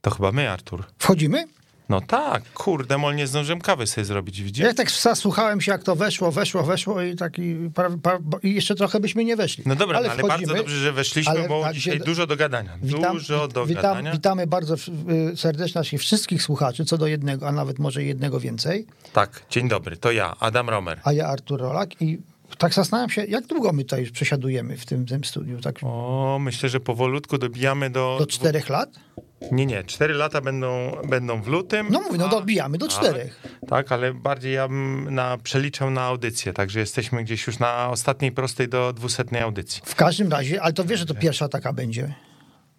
To chyba my, Artur. Wchodzimy? No tak, kurde, mol nie zdążyłem kawy sobie zrobić, widzisz? Ja tak zasłuchałem się, jak to weszło, weszło, weszło i taki, pra, pra, i jeszcze trochę byśmy nie weszli. No dobra, ale, no, ale bardzo dobrze, że weszliśmy, ale bo tak, dzisiaj dużo do gadania. Witam, dużo do witam, gadania. Witamy bardzo serdecznie naszych wszystkich słuchaczy, co do jednego, a nawet może jednego więcej. Tak, dzień dobry, to ja, Adam Romer. A ja Artur Rolak i tak zastanawiam się, jak długo my tutaj już przesiadujemy w tym, tym studiu? Tak O, myślę, że powolutku dobijamy do... do czterech lat? Nie, nie, cztery lata będą, będą w lutym. No mówię, no dobijamy do tak, czterech. Tak, ale bardziej ja bym na, przeliczał na audycję, także jesteśmy gdzieś już na ostatniej prostej do dwusetnej audycji. W każdym razie, ale to wiesz, że to pierwsza taka będzie.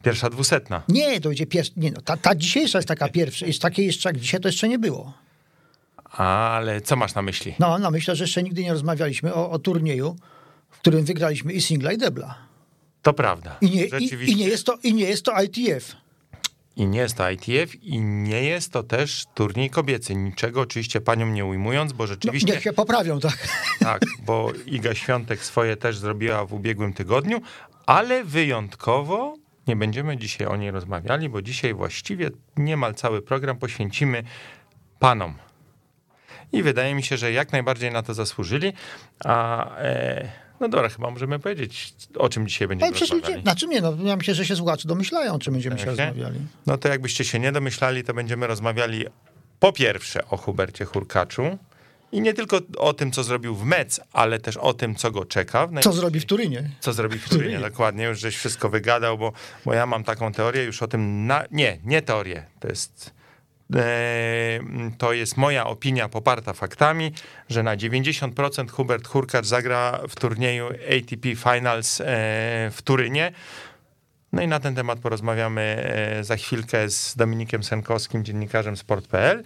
Pierwsza dwusetna. Nie, to będzie pierwsza, nie no, ta, ta dzisiejsza jest taka pierwsza, jest takiej jeszcze jak dzisiaj, to jeszcze nie było. Ale co masz na myśli? No, no myślę, że jeszcze nigdy nie rozmawialiśmy o, o turnieju, w którym wygraliśmy i singla i debla. To prawda. I nie, i, i nie, jest, to, i nie jest to ITF. I nie jest to ITF i nie jest to też turniej kobiecy. Niczego oczywiście paniom nie ujmując, bo No, rzeczywiście niech się poprawią, tak. tak, bo Iga Świątek swoje też zrobiła w ubiegłym tygodniu, ale wyjątkowo nie będziemy dzisiaj o niej rozmawiali, bo dzisiaj właściwie niemal cały program poświęcimy panom. I wydaje mi się, że jak najbardziej na to zasłużyli. A e, no dobra, chyba możemy powiedzieć, o czym dzisiaj będziemy Ale przecież ludzie, rozmawiali. znaczy nie, no ja myślę, że się słuchacze domyślają, czy będziemy się Tak, rozmawiali. No to jakbyście się nie domyślali, to będziemy rozmawiali po pierwsze o Hubercie Hurkaczu i nie tylko o tym, co zrobił w Mec, ale też o tym, co go czeka. Co zrobi w Turynie? co zrobi w Turynie, dokładnie, już żeś wszystko wygadał, bo, bo ja mam taką teorię już o tym, na, nie, nie teorię, to jest, to jest moja opinia poparta faktami, że na 90% Hubert Hurkacz zagra w turnieju ATP Finals e, w Turynie. No i na ten temat porozmawiamy e, za chwilkę z Dominikiem Senkowskim, dziennikarzem sport.pl.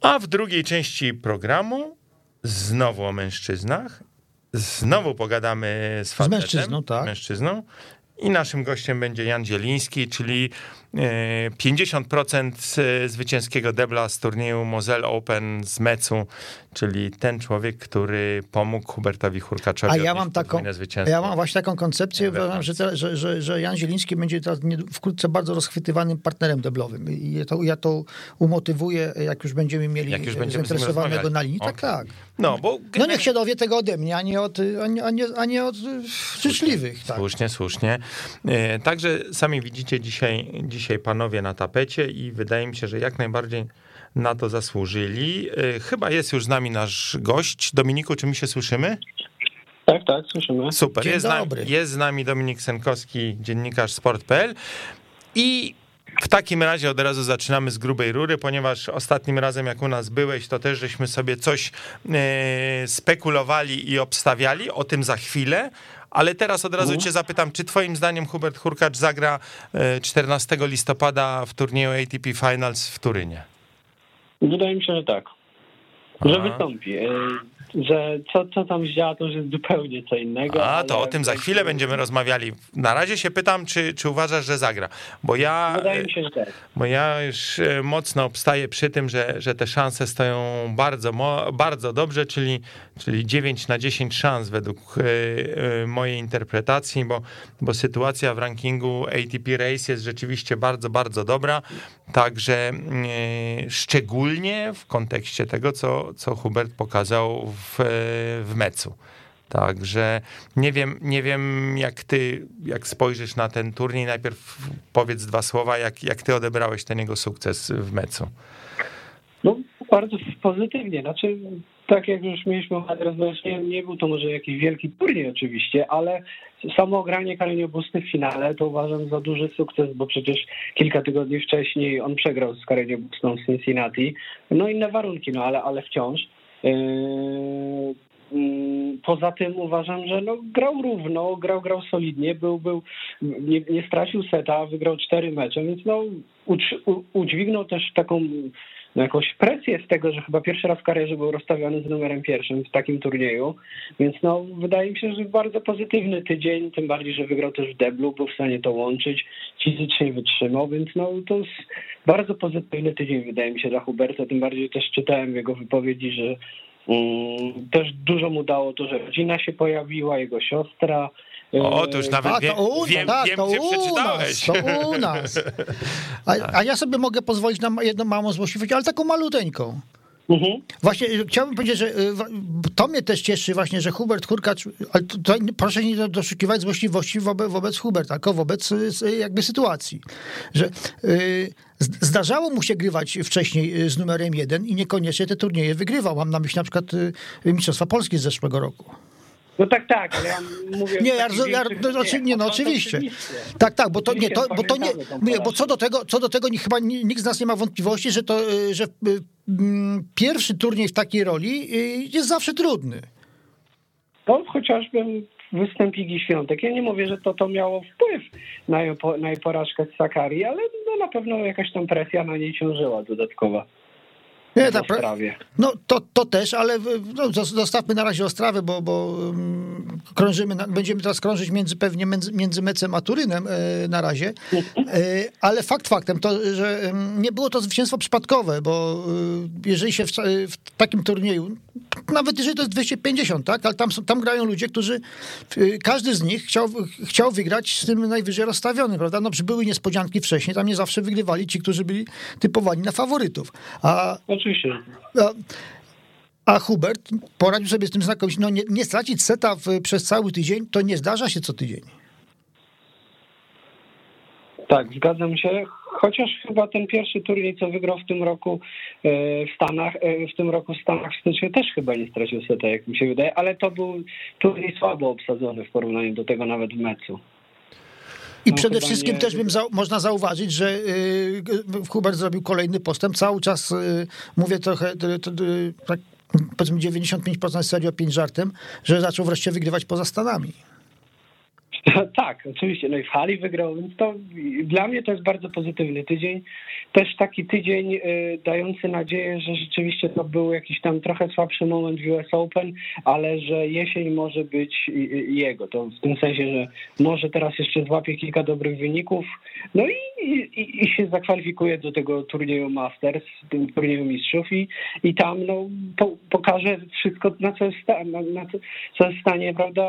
A w drugiej części programu znowu o mężczyznach. Znowu pogadamy z facetem. mężczyzną, tak. Mężczyzną. I naszym gościem będzie Jan Zieliński, czyli e, 50% zwycięskiego debla z turnieju Moselle Open z Mecu, czyli ten człowiek, który pomógł Hubertowi Hurkaczowi A ja mam taką, ja mam właśnie taką koncepcję, We uważam, że, te, że, że, że Jan Zieliński będzie teraz wkrótce bardzo rozchwytywanym partnerem deblowym. I ja to, ja to umotywuję, jak już będziemy mieli Jak już będziemy zainteresowanego na linii. Tak, tak. No, bo No niech się dowie tego ode mnie, a nie od, a nie, a nie, a nie od życzliwych. Tak. Słusznie, słusznie. E, Także sami widzicie dzisiaj, dzisiaj panowie na tapecie i wydaje mi się, że jak najbardziej na to zasłużyli. E, Chyba jest już z nami nasz gość. Dominiku, czy my się słyszymy? Tak, tak, słyszymy. Super. Dzień jest, z nami, dobry. jest z nami Dominik Senkowski, dziennikarz sport.pl i w takim razie od razu zaczynamy z grubej rury, ponieważ ostatnim razem jak u nas byłeś, to też żeśmy sobie coś e, spekulowali i obstawiali, o tym za chwilę, ale teraz od razu cię zapytam, czy twoim zdaniem Hubert Hurkacz zagra e, 14 listopada w turnieju ATP Finals w Turynie? Wydaje mi się, że tak. Że Aha. wystąpi. Że co, co tam zdziała, to już jest zupełnie co innego. A, to o tym za chwilę będziemy rozmawiali. Na razie się pytam, czy, czy uważasz, że zagra, bo ja... Wydaje mi się, że tak. Bo ja już e, mocno obstaję przy tym, że, że te szanse stoją bardzo, bardzo dobrze, czyli, czyli 9 na 10 szans według e, e, mojej interpretacji, bo, bo sytuacja w rankingu ATP Race jest rzeczywiście bardzo, bardzo dobra. Także e, szczególnie w kontekście tego, co, co Hubert pokazał w, e, w mecu. Także nie wiem, nie wiem, jak ty, jak spojrzysz na ten turniej, najpierw powiedz dwa słowa, jak, jak ty odebrałeś ten jego sukces w mecu. No, bardzo pozytywnie. Znaczy, tak jak już mieliśmy rozmawiać, nie, był to może jakiś wielki turniej oczywiście, ale samo ogranie Karoliny Busty w finale to uważam za duży sukces, bo przecież kilka tygodni wcześniej on przegrał z Karoliną Bustą w Cincinnati. No inne warunki, no ale, ale wciąż. Yy, mm, Poza tym uważam, że no, grał równo, grał, grał solidnie, był, był, nie, nie stracił seta, wygrał cztery mecze, więc no, udźwignął też taką no, jakąś presję z tego, że chyba pierwszy raz w karierze był rozstawiony z numerem pierwszym w takim turnieju, więc no wydaje mi się, że bardzo pozytywny tydzień, tym bardziej, że wygrał też w deblu, był w stanie to łączyć, fizycznie wytrzymał, więc no to jest bardzo pozytywny tydzień wydaje mi się dla Huberta, tym bardziej też czytałem jego wypowiedzi, że mm, też dużo mu dało to, że rodzina się pojawiła, jego siostra, O, to już nawet A, wiem, to u, wiem, tak, wiem to gdzie u przeczytałeś. nas, to u nas. A, a ja sobie mogę pozwolić na jedną małą złośliwość, ale taką maluteńką. Mhm. Właśnie y, chciałbym powiedzieć, że y, to mnie też cieszy właśnie, że Hubert Hurkacz, ale tutaj proszę nie doszukiwać złośliwości wobec, wobec Huberta, tylko wobec y, jakby sytuacji, że y, zdarzało mu się grywać wcześniej z numerem jeden i niekoniecznie te turnieje wygrywał. Mam na myśli na przykład Mistrzostwa Polski z zeszłego roku. No tak, tak, ale ja mówię... Nie, ja, ja, no, oczy- nie, no to oczywiście. Tak, tak, bo to nie, to, bo to nie, nie, bo porażkę. co do tego, co do tego ni- chyba ni- nikt z nas nie ma wątpliwości, że to, y, że y, mm, pierwszy turniej w takiej roli y, jest zawsze trudny. To chociażby występ Igi Świątek. Ja nie mówię, że to, to miało wpływ na jej, na jej porażkę z Sakari, ale no, na pewno jakaś tam presja na niej ciążyła dodatkowa Nie, tak, no to, to też, ale y, no, zos- zostawmy na razie Ostrawę, bo, bo um, krążymy, będziemy teraz krążyć między, pewnie między, między Mecem a Turynem e, na razie, e, ale fakt faktem to, że em, nie było to zwycięstwo przypadkowe, bo y, jeżeli się w, ca- w takim turnieju, nawet jeżeli to jest 250, tak, ale tam, są, tam grają ludzie, którzy, y, każdy z nich chciał, chciał wygrać z tym najwyżej rozstawionym, prawda, no były niespodzianki wcześniej, tam nie zawsze wygrywali ci, którzy byli typowani na faworytów, a Oczywiście. a, a Hubert poradził sobie z tym znakomicie. No nie, nie stracić seta w, przez cały tydzień, to nie zdarza się co tydzień. Tak, zgadzam się. Chociaż chyba ten pierwszy turniej, co wygrał w tym roku e, w Stanach, e, w tym roku w Stanach w styczniu też chyba nie stracił seta, jak mi się wydaje, ale to był turniej słabo obsadzony w porównaniu do tego nawet w meczu. I No, przede wszystkim nie- też bym za, można zauważyć, że y, Hubert zrobił kolejny postęp. Cały czas y, mówię trochę, y, to, y, tak, powiedzmy 95% serio, 5 żartem, że zaczął wreszcie wygrywać poza Stanami. Tak, oczywiście. No i w hali wygrał, więc to dla mnie to jest bardzo pozytywny tydzień. Też taki tydzień y, dający nadzieję, że rzeczywiście to był jakiś tam trochę słabszy moment w US Open, ale że jesień może być jego. To w tym sensie, że może teraz jeszcze złapie kilka dobrych wyników, no i, i, i się zakwalifikuje do tego turnieju Masters, turnieju mistrzów i, i tam no, po, pokaże wszystko, na co jest, sta, na, na co, jest w stanie, prawda,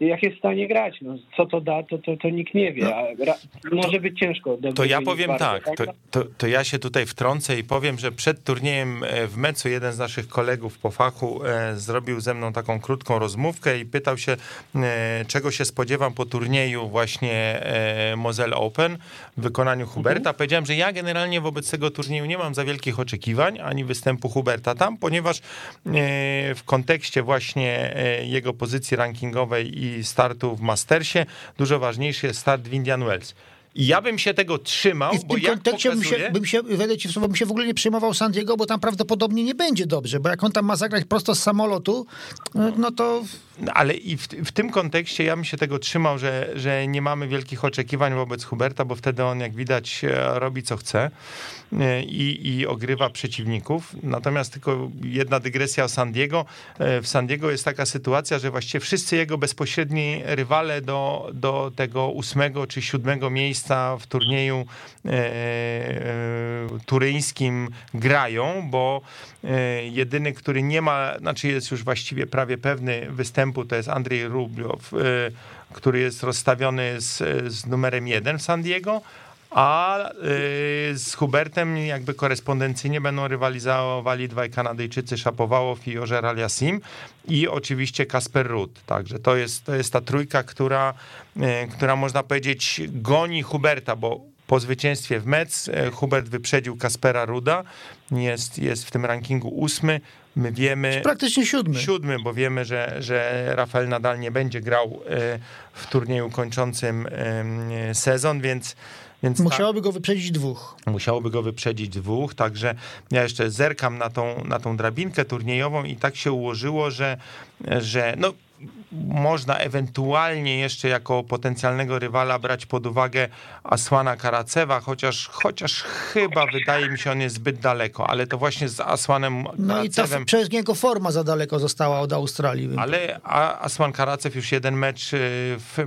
jak jest w stanie grać. No, co to da, to, to, to nikt nie wie. A ra, może być ciężko. To ja powiem bardzo, tak, to, to, to ja się tutaj wtrącę i powiem, że przed turniejem e, w Mecu jeden z naszych kolegów po fachu e, zrobił ze mną taką krótką rozmówkę i pytał się, e, czego się spodziewam po turnieju właśnie e, Moselle Open w wykonaniu Huberta. Mhm. Powiedziałem, że ja generalnie wobec tego turnieju nie mam za wielkich oczekiwań, ani występu Huberta tam, ponieważ e, w kontekście właśnie e, jego pozycji rankingowej i startu w Mastersie dużo ważniejszy jest start w Indian Wells. I ja bym się tego trzymał, I w bo tym kontekście bym się, pokazuje... bym się, wejdę ci w słowo, bym się w ogóle nie przejmował San Diego, bo tam prawdopodobnie nie będzie dobrze, bo jak on tam ma zagrać prosto z samolotu, no to Ale i w, w tym kontekście ja bym się tego trzymał, że, że nie mamy wielkich oczekiwań wobec Huberta, bo wtedy on, jak widać, e, robi co chce e, i, i ogrywa przeciwników. Natomiast tylko jedna dygresja o San Diego. E, W San Diego jest taka sytuacja, że właściwie wszyscy jego bezpośredni rywale do, do tego ósmego czy siódmego miejsca w turnieju e, e, turyńskim grają, bo jedyny, który nie ma, znaczy jest już właściwie prawie pewny występu, to jest Andrzej Rublow, e, który jest rozstawiony z, z numerem jeden w San Diego, a e, z Hubertem jakby korespondencyjnie będą rywalizowali dwaj Kanadyjczycy, Szapowałow i Ożer Aliasim i oczywiście Kasper Rudd. Także to jest, to jest ta trójka, która, e, która można powiedzieć goni Huberta, bo po zwycięstwie w Mecz e, Hubert wyprzedził Kaspera Ruda, jest, jest w tym rankingu ósmy. My wiemy, praktycznie siódmy. siódmy, bo wiemy, że, że Rafael nadal nie będzie grał e, w turnieju kończącym sezon, więc, więc tak, Musiałoby go wyprzedzić dwóch. musiałoby go wyprzedzić dwóch, także ja jeszcze zerkam na tą, na tą drabinkę turniejową i tak się ułożyło, że, że no, można ewentualnie jeszcze jako potencjalnego rywala brać pod uwagę Asłana Karacewa, chociaż, chociaż chyba wydaje mi się on jest zbyt daleko, ale to właśnie z Asłanem No i ta, Karacewem... przez niego forma za daleko została od Australii. Ale A- Asman Karacew już jeden mecz y, w, y,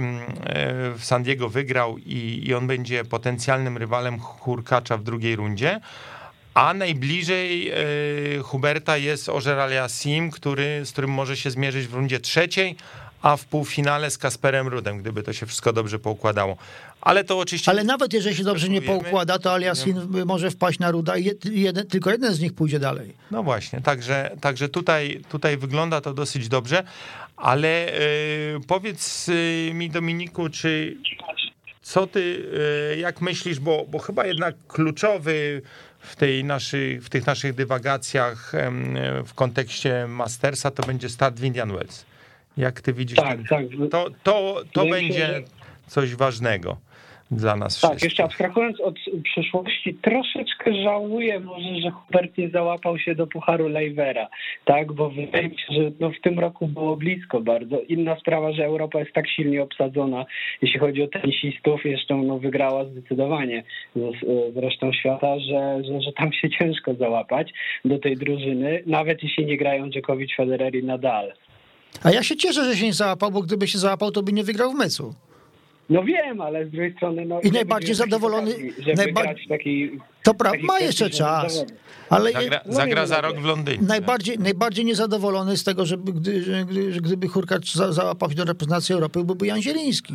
w San Diego wygrał i, i on będzie potencjalnym rywalem Hurkacza w drugiej rundzie. A najbliżej y, Huberta jest Ożer Aliasim, który, z którym może się zmierzyć w rundzie trzeciej, a w półfinale z Kasperem Rudem, gdyby to się wszystko dobrze poukładało. Ale to oczywiście... Ale nawet jeżeli się dobrze nie poukłada, to Aliasin może wpaść na Ruda i jeden, tylko jeden z nich pójdzie dalej. No właśnie, także, także tutaj, tutaj wygląda to dosyć dobrze, ale yy, powiedz y, mi Dominiku, czy co ty, jak myślisz, bo, bo chyba jednak kluczowy w, tej naszej, w tych naszych dywagacjach w kontekście Mastersa to będzie start w Indian Wells. Jak ty widzisz? Tak, ten, tak. To, to, to będzie coś ważnego dla nas Tak, jeszcze abstrahując od przyszłości, troszeczkę żałuję może, że Hubert nie załapał się do Pucharu Leivera, tak, bo wydaje mi się, że no w tym roku było blisko bardzo. Inna sprawa, że Europa jest tak silnie obsadzona, jeśli chodzi o tenisistów, jeszcze no wygrała zdecydowanie z, z resztą świata, że, że, że tam się ciężko załapać do tej drużyny, nawet jeśli nie grają Djokovic, Federer i Nadal. A ja się cieszę, że się nie załapał, bo gdyby się załapał, to by nie wygrał w meczu. No wiem, ale z drugiej strony... No, I najbardziej zadowolony... Żeby najba... taki, to prawda, ma jeszcze czas. Ale zagra, no, zagra za rok w Londynie. Najbardziej, najbardziej niezadowolony z tego, żeby gdy, że, że gdyby Hurkacz załapał się do reprezentacji Europy, byłby Jan Zieliński.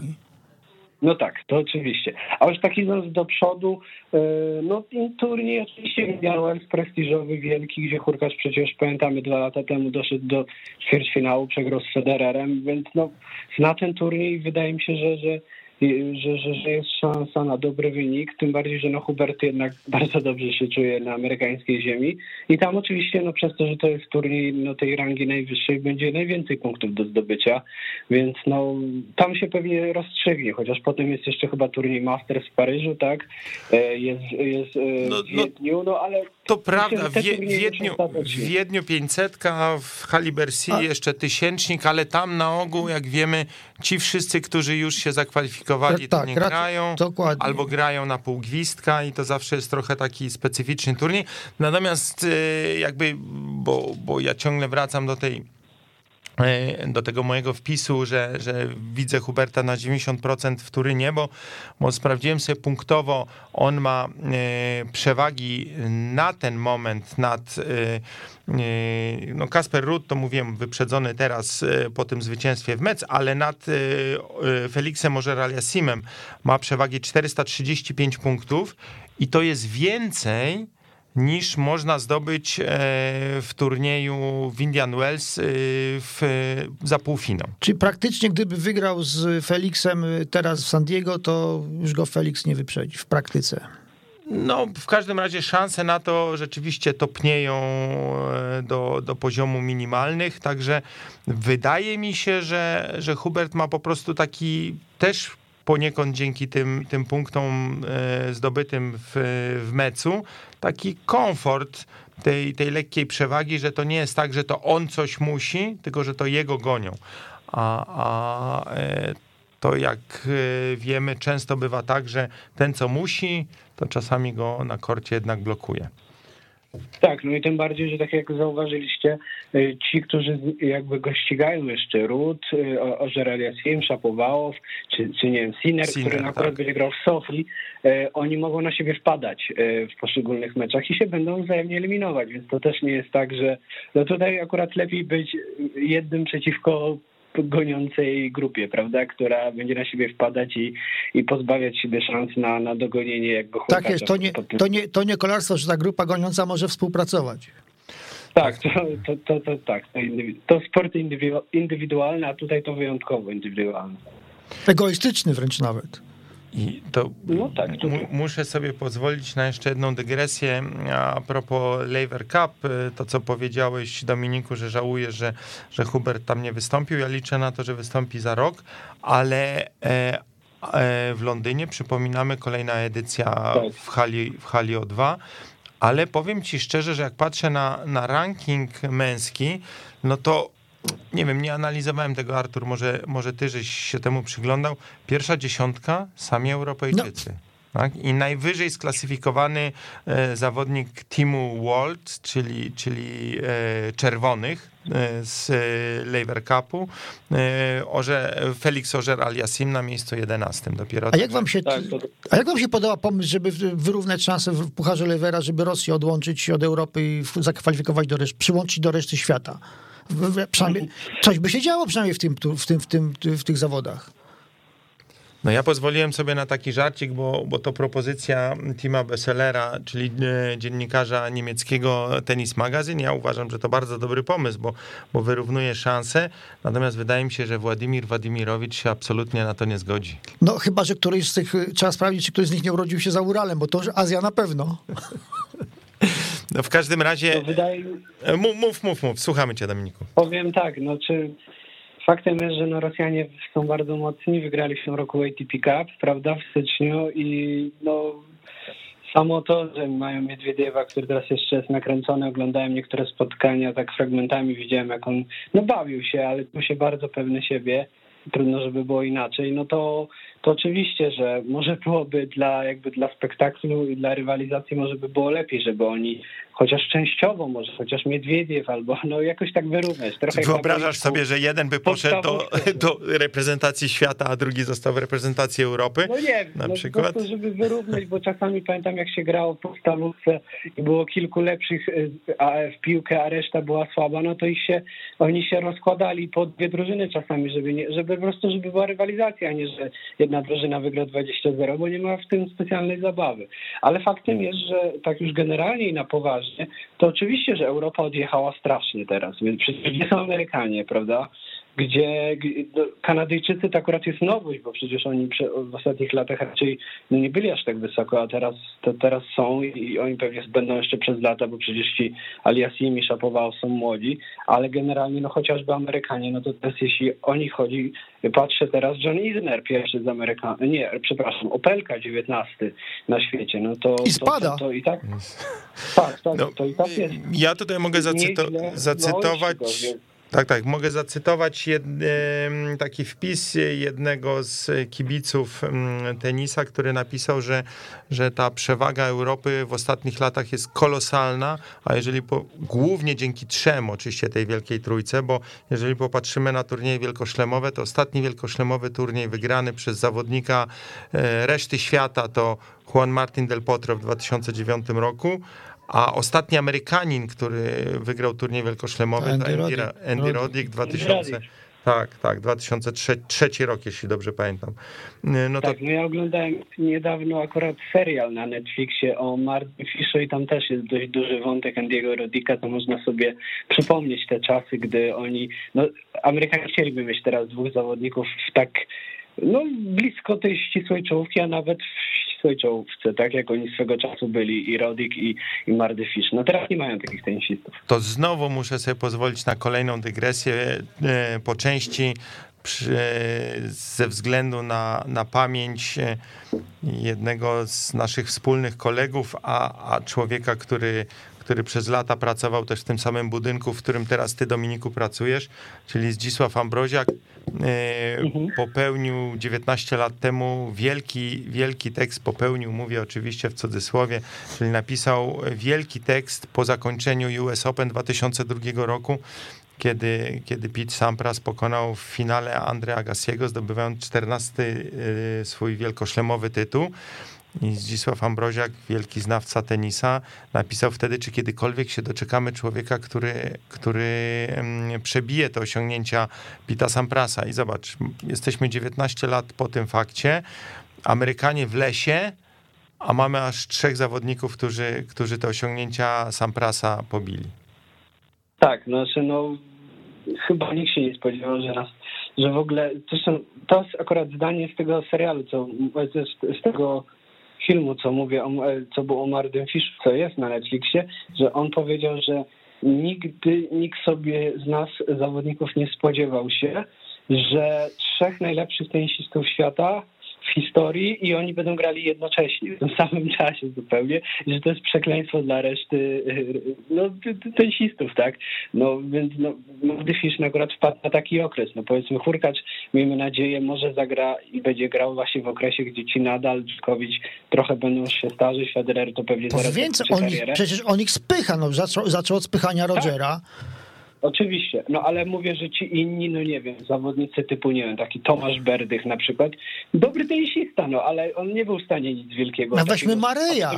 No tak, to oczywiście. A już tak idąc do przodu, e, no turniej oczywiście Indian prestiżowy, wielki, gdzie Hurkacz przecież pamiętamy dwa lata temu doszedł do ćwierćfinału, przegrał z Federerem, więc no na ten turniej wydaje mi się, że, że że, że, że jest szansa na dobry wynik, tym bardziej, że no Hubert jednak bardzo dobrze się czuje na amerykańskiej ziemi. I tam oczywiście no przez to, że to jest turniej no, tej rangi najwyższej, będzie najwięcej punktów do zdobycia, więc no tam się pewnie rozstrzygnie, chociaż potem jest jeszcze chyba turniej Masters w Paryżu, tak? E, jest, jest e, no, w no, Wiedniu, no ale... To prawda, w, Wiedniu, w Wiedniu 500, w Halibersi jeszcze tysięcznik, ale tam na ogół, jak wiemy, ci wszyscy, którzy już się zakwalifikowali, tak, to nie grają, dokładnie. albo grają na pół gwizdka i to zawsze jest trochę taki specyficzny turniej. Natomiast y, jakby, bo, bo ja ciągle wracam do tej do tego mojego wpisu, że, że widzę Huberta na 90% w Turynie, bo, bo sprawdziłem sobie punktowo, on ma e, przewagi na ten moment nad e, no Kasper Rudd, to mówiłem, wyprzedzony teraz po tym zwycięstwie w mecz, ale nad Felixem Ożeraliasimem ma przewagi 435 punktów i to jest więcej niż można zdobyć e, w turnieju w Indian Wells e, w, za półfinał. Czyli praktycznie gdyby wygrał z Felixem e, teraz w San Diego, to już go Felix nie wyprzedzi w praktyce. No, w każdym razie szanse na to rzeczywiście topnieją do, do poziomu minimalnych, także wydaje mi się, że, że Hubert ma po prostu taki też poniekąd dzięki tym, tym punktom zdobytym w, w mecu, taki komfort tej, tej lekkiej przewagi, że to nie jest tak, że to on coś musi, tylko że to jego gonią. A, a e, to jak e, wiemy, często bywa tak, że ten, co musi, to czasami go na korcie jednak blokuje. Tak, no i tym bardziej, że tak jak zauważyliście, y, ci, którzy jakby go ścigają jeszcze, Rud, y, Ożer Sim, Szapowałow, czy, czy nie wiem, Sinner, Sinner który tak. będzie grał w Sofii, y, oni mogą na siebie wpadać w poszczególnych meczach i się będą wzajemnie eliminować, więc to też nie jest tak, że no tutaj akurat lepiej być jednym przeciwko goniącej grupie, prawda, która będzie na siebie wpadać i, i pozbawiać siebie szans na, na dogonienie jakby Tak jest, to nie, to, nie, to nie kolarstwo, że ta grupa goniąca może współpracować. Tak, to, to, to, to tak. To, to sport indywidualny, a tutaj to wyjątkowo indywidualne. Egoistyczny wręcz nawet. I to, no tak, to... muszę sobie pozwolić na jeszcze jedną dygresję a propos Lever Cup. To, co powiedziałeś, Dominiku, że żałuję, że, że Hubert tam nie wystąpił. Ja liczę na to, że wystąpi za rok, ale e, e, w Londynie przypominamy kolejna edycja tak. w hali, w hali O2. Ale powiem ci szczerze, że jak patrzę na, na ranking męski, no to nie wiem, nie analizowałem tego, Artur, może, może ty żeś się temu przyglądał. Pierwsza dziesiątka, sami Europejczycy. No. Tak? I najwyżej sklasyfikowany e, zawodnik teamu World, czyli, czyli e, czerwonych e, z e, Lever Cupu, e, Orze, Felix Ożer Aliasim na miejscu 11 dopiero. A jak wam się, tak, a jak wam się podoba pomysł, żeby wyrównać szanse w Pucharze Levera, żeby Rosję odłączyć od Europy i zakwalifikować do reszty, przyłączyć do reszty świata? Przynajmniej coś by się działo przynajmniej w, tym, w, tym, w, tym, w tych zawodach. No ja pozwoliłem sobie na taki żarcik, bo, bo to propozycja Tima Besselera, czyli e, dziennikarza niemieckiego Tennis Magazine. Ja uważam, że to bardzo dobry pomysł, bo, bo wyrównuje szanse, natomiast wydaje mi się, że Władimir Władimirowicz się absolutnie na to nie zgodzi. No chyba, że któryś z tych, trzeba sprawdzić, czy któryś z nich nie urodził się za Uralem, bo to Azja na pewno. No w każdym razie... Wydaje... E, mów, mów, mów, mów, słuchamy cię Dominiku. Powiem tak, no czy Faktem jest, że no Rosjanie są bardzo mocni, wygrali w tym roku ATP Cup, prawda, w styczniu i no samo to, że mają Miedwiediewa, który teraz jeszcze jest nakręcony, oglądałem niektóre spotkania tak fragmentami, widziałem jak on, no bawił się, ale tu się bardzo pewny siebie, trudno, żeby było inaczej, no to, to oczywiście, że może byłoby dla jakby dla spektaklu i dla rywalizacji może by było lepiej, żeby oni chociaż częściowo może, chociaż Miedwiediew albo no jakoś tak wyrównać. Trochę Wyobrażasz sobie, że jeden by poszedł do, do reprezentacji świata, a drugi został w reprezentacji Europy? No nie, na no przykład? Po żeby wyrównać, bo czasami pamiętam jak się grało w podstawówce i było kilku lepszych y, w piłkę, a reszta była słaba, no to ich się, oni się rozkładali po dwie drużyny czasami, żeby, nie, żeby po prostu, żeby była rywalizacja, a nie, że jedna drużyna wygra 20-0, bo nie ma w tym specjalnej zabawy. Ale faktem jest, że tak już generalnie i na poważnie to oczywiście, że Europa odjechała strasznie teraz, więc przecież nie są Amerykanie, prawda? Gdzie no, Kanadyjczycy to akurat jest nowość, bo przecież oni w ostatnich latach raczej no, nie byli aż tak wysoko, a teraz, to teraz są i oni pewnie będą jeszcze przez lata, bo przecież ci Aliasimi i Szapował są młodzi, ale generalnie no chociażby Amerykanie, no to teraz jeśli o nich chodzi, patrzę teraz John Isner, pierwszy z Amerykan, nie, przepraszam, Opelka 19 na świecie, no to... I spada. To, to, to i tak... Tak, tak, no, to i tak jest. Ja tutaj mogę zacyto zacytować... Tak, tak. Mogę zacytować taki wpis jednego z kibiców tenisa, który napisał, że, że ta przewaga Europy w ostatnich latach jest kolosalna, a jeżeli po, głównie dzięki trzem, oczywiście tej wielkiej trójce, bo jeżeli popatrzymy na turnieje wielkoszlemowe, to ostatni wielkoszlemowy turniej wygrany przez zawodnika e, reszty świata to Juan Martin del Potro w 2009 roku, a ostatni Amerykanin, który wygrał turniej wielkoszlemowy, to Andy, Andy, Andy Roddick 2000. Tak, tak, 2003 rok, jeśli dobrze pamiętam. No to... Tak, no ja oglądałem niedawno akurat serial na Netflixie o Martin Fiszu i tam też jest dość duży wątek Andiego Rodika, to można sobie przypomnieć te czasy, gdy oni, no Amerykanie chcieliby mieć teraz dwóch zawodników w tak no, blisko tej ścisłej czołówki, a nawet w ścisłej czołówce, tak jak oni swego czasu byli i Rodik i, i Mardy Fish. No teraz nie mają takich tenisistów. To znowu muszę sobie pozwolić na kolejną dygresję e, po części przy, ze względu na, na pamięć e, jednego z naszych wspólnych kolegów, a, a człowieka, który który przez lata pracował też w tym samym budynku, w którym teraz ty, Dominiku, pracujesz, czyli Zdzisław Ambroziak, e, mhm. popełnił 19 lat temu wielki, wielki tekst, popełnił, mówię oczywiście w cudzysłowie, czyli napisał wielki tekst po zakończeniu US Open 2002 roku, kiedy, kiedy Pete Sampras pokonał w finale Andrea Agassiego, zdobywając 14 e, swój wielkoszlemowy tytuł. I Zdzisław Ambroziak, wielki znawca tenisa, napisał wtedy, czy kiedykolwiek się doczekamy człowieka, który, który przebije te osiągnięcia Pita Samprasa. I zobacz, jesteśmy 19 lat po tym fakcie, Amerykanie w lesie, a mamy aż trzech zawodników, którzy, którzy te osiągnięcia Samprasa pobili. Tak, znaczy no chyba nikt się nie spodziewał, że nas, że w ogóle, to, jest akurat zdanie z tego serialu, co, z tego filmu, co mówię, co było o Mardym Fish, co jest na Netflixie, że on powiedział, że nigdy nikt sobie z nas, zawodników, nie spodziewał się, że trzech najlepszych tenisistów świata w historii i oni będą grali jednocześnie, w tym samym czasie zupełnie, że to jest przekleństwo dla reszty y, no, tenisistów, tak? No więc no, Młody Fisz akurat wpadł na taki okres. No powiedzmy Hurkacz, miejmy nadzieję, może zagra i będzie grał właśnie w okresie, gdzie ci nadal, Dżkowicz trochę będą się starzyć, Federer to pewnie zaraz więcej, on przecież on ich spycha, no zaczął, zaczął od spychania. Rogera. Tak. Oczywiście, no ale mówię, że ci inni, no nie wiem, zawodnicy typu, nie wiem, taki Tomasz Berdych na przykład, dobry tenisista, no ale on nie był w stanie nic wielkiego. No weźmy Maryja.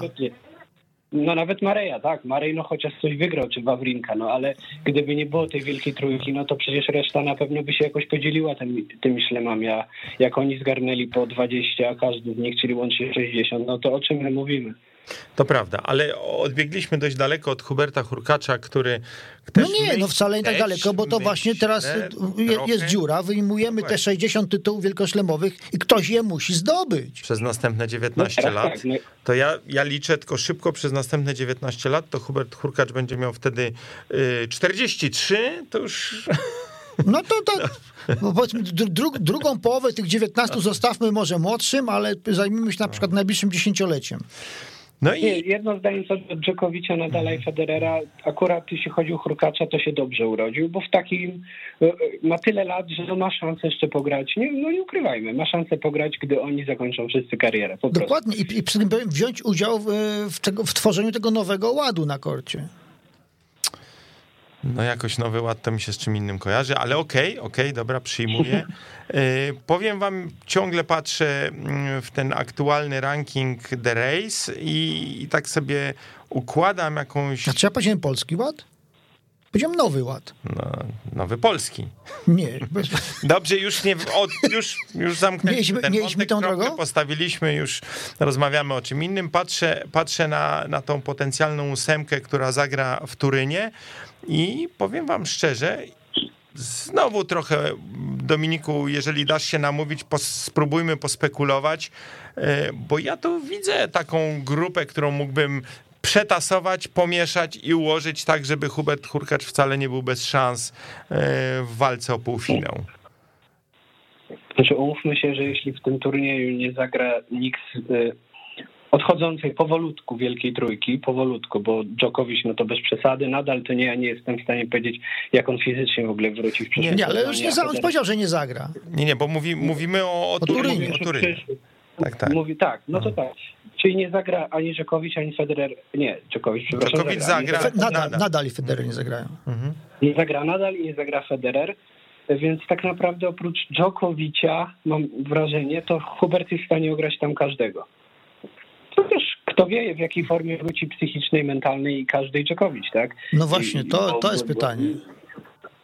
no nawet Mareja, tak, Marej no chociaż coś wygrał, czy Wawrinka, no ale gdyby nie było tej wielkiej trójki, no to przecież reszta na pewno by się jakoś podzieliła tymi, tymi szlemami, a jak oni zgarnęli po 20, a każdy z nich chcieli łącznie 60, no to o czym my mówimy? To prawda, ale odbiegliśmy dość daleko od Huberta Hurkacza, który. No nie, no wcale nie tak daleko, bo to właśnie teraz jest dziura. Wyjmujemy te 60 tytułów wielkoszlemowych i ktoś je musi zdobyć. Przez następne 19 no, tak, lat. Tak, no. To ja, ja liczę tylko szybko przez następne 19 lat, to Hubert Hurkacz będzie miał wtedy 43, y, to już. No to, to powiedzmy, dru, drugą połowę tych 19 zostawmy może młodszym, ale zajmijmy się na przykład najbliższym dziesięcioleciem. No i... jedno zdanie co do Dżokowicza, Nadala i Federera. Akurat jeśli chodzi o Hurkacza, to się dobrze urodził, bo w takim e, e, ma tyle lat, że ma szansę jeszcze pograć. Nie, no nie ukrywajmy, ma szansę pograć, gdy oni zakończą wszyscy karierę. Dokładnie i, i przy tym wziąć udział w, w, tego, w tworzeniu tego nowego ładu na korcie. No jakoś nowy ład to mi się z czym innym kojarzy, ale okej, okay, okej, okay, dobra, przyjmuję. Y, powiem wam, ciągle patrzę mm, w ten aktualny ranking The Race i, i tak sobie układam jakąś... A czy ja powiedziałem polski ład? Powiedziałem nowy ład. No, nowy polski. Nie. Dobrze, już nie, o, już, już zamknęliśmy ten wątek, tą drogą? postawiliśmy, już rozmawiamy o czym innym. Patrzę, patrzę na, na tą potencjalną ósemkę, która zagra w Turynie i powiem wam szczerze, znowu trochę, Dominiku, jeżeli dasz się namówić, spróbujmy pospekulować, e, bo ja tu widzę taką grupę, którą mógłbym przetasować, pomieszać i ułożyć tak, żeby Hubert Hurkacz wcale nie był bez szans e, w walce o półfinał. Znaczy umówmy się, że jeśli w tym turnieju nie zagra nikt odchodzącej powolutku Wielkiej Trójki, powolutku, bo Djokovic, no to bez przesady, nadal to nie, ja nie jestem w stanie powiedzieć, jak on fizycznie w ogóle wróci w przyszłości. Nie, ale już nie, za, on powiedział, że nie zagra. Nie, nie, bo mówi, mówimy o, o, o Turynie. O Turynie. Tak, tak. Mówi tak, no to tak. Czyli nie zagra ani Djokovic, ani Federer. Nie, Djokovic, przepraszam. Djokovic zagra. zagra. Nadal, nadal i Federer nie zagrają. Mhm. Nie zagra nadal i nie zagra Federer. Więc tak naprawdę oprócz Djokovicia, mam wrażenie, to Hubert jest w stanie ograć tam każdego. To też kto wie, w jakiej formie wróci psychicznej, mentalnej i każdej Dżokowicz, tak? No właśnie, to, to jest pytanie.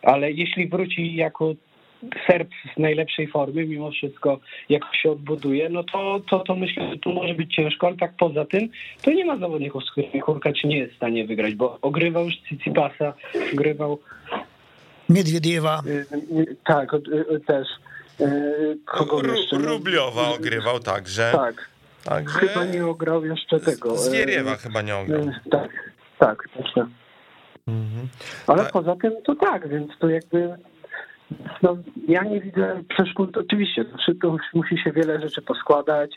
Ale jeśli wróci jako Serb z najlepszej formy, mimo wszystko, jak się odbuduje, no to, to, to myślę, że tu może być ciężko, ale tak poza tym, to nie ma zawodników, z którymi Hurkacz nie jest w stanie wygrać, bo ogrywał już Cicipasa, ogrywał Miedwiediewa. Y, y, tak, y, też. Kogo jeszcze? Rubliowa ogrywał także. Tak. Także... Chyba nie ograł jeszcze tego. Zwieriewa chyba nie ograł. Tak, tak, tak. Mhm. Ale tak. poza tym to tak, więc to jakby no, ja nie widzę przeszkód. Oczywiście, to musi się wiele rzeczy poskładać,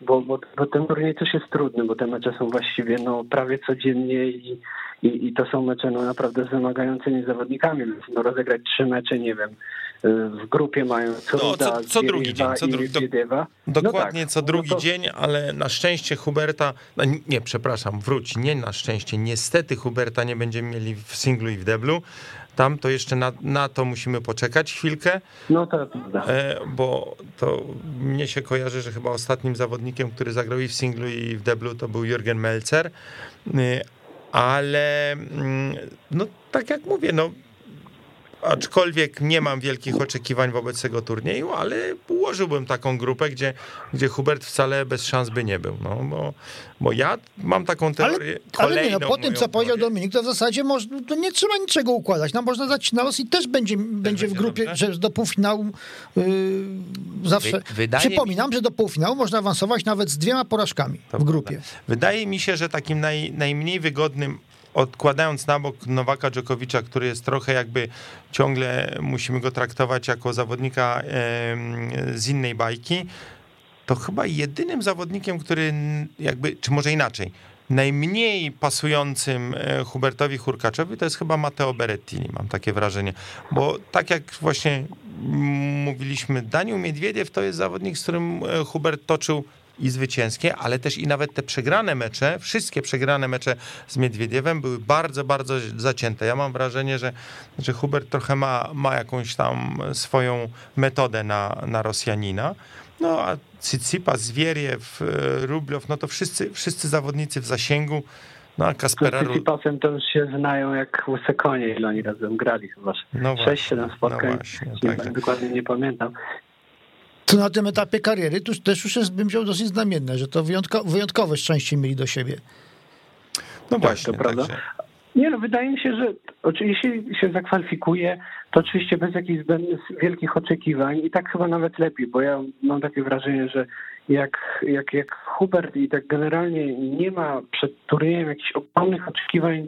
bo, bo, bo ten turniej też jest trudny, bo te mecze są właściwie no, prawie codziennie i, i, i to są mecze no, naprawdę z wymagającymi zawodnikami. No, rozegrać trzy mecze, nie wiem, w grupie mają co, no, co, co drugi dzień, co drugi, do, dokładnie no tak, co drugi no to... dzień, ale na szczęście Huberta, no nie, przepraszam, wróć, nie na szczęście, niestety Huberta nie będziemy mieli w singlu i w deblu, tam to jeszcze na, na to musimy poczekać chwilkę. No to prawda. E, bo to mnie się kojarzy, że chyba ostatnim zawodnikiem, który zagrał i w singlu i w deblu to był Jürgen Melzer. E, ale mm, no tak jak mówię, no aczkolwiek nie mam wielkich oczekiwań wobec tego turnieju, ale ułożyłbym taką grupę, gdzie, gdzie Hubert wcale bez szans by nie był. No, bo, bo ja mam taką teorię. Ale, ale nie, no, po tym, co powiedział Dominik, to w zasadzie można, to nie trzeba niczego układać. No, można dać na los i też będzie, będzie w grupie, dobrze? że do półfinału yy, zawsze. Wy, Przypominam, mi... że do półfinału można awansować nawet z dwiema porażkami to w grupie. Wydaje mi się, że takim naj, najmniej wygodnym odkładając na bok Nowaka Dżokowicza, który jest trochę jakby ciągle musimy go traktować jako zawodnika z innej bajki, to chyba jedynym zawodnikiem, który jakby, czy może inaczej, najmniej pasującym e, Hubertowi Hurkaczowi to jest chyba Matteo Berettini, mam takie wrażenie. Bo tak jak właśnie mówiliśmy, Daniel Miedwiediew to jest zawodnik, z którym e, Hubert toczył i zwycięskie, ale też i nawet te przegrane mecze, wszystkie przegrane mecze z Miedwiediewem były bardzo, bardzo zacięte. Ja mam wrażenie, że, że Hubert trochę ma, ma jakąś tam swoją metodę na, na Rosjanina. No a Tsitsipas, Zwieriew, Rubliow, no to wszyscy, wszyscy zawodnicy w zasięgu. No a Kaspera... Z Tsitsipasem to już się znają jak łyse konie, ile oni razem grali chyba. No 6-7 spotkań, no właśnie, nie, tak, dokładnie nie pamiętam. To na tym etapie kariery to też już jest, bym wziął dosyć znamienne, że to wyjątko, wyjątkowe szczęście mieli do siebie. No właśnie, tak, prawda. Nie no, wydaje mi się, że oczywiście się zakwalifikuje, to oczywiście bez jakichś wielkich oczekiwań i tak chyba nawet lepiej, bo ja mam takie wrażenie, że jak, jak, jak Hubert i tak generalnie nie ma przed turniejem jakichś ogromnych oczekiwań,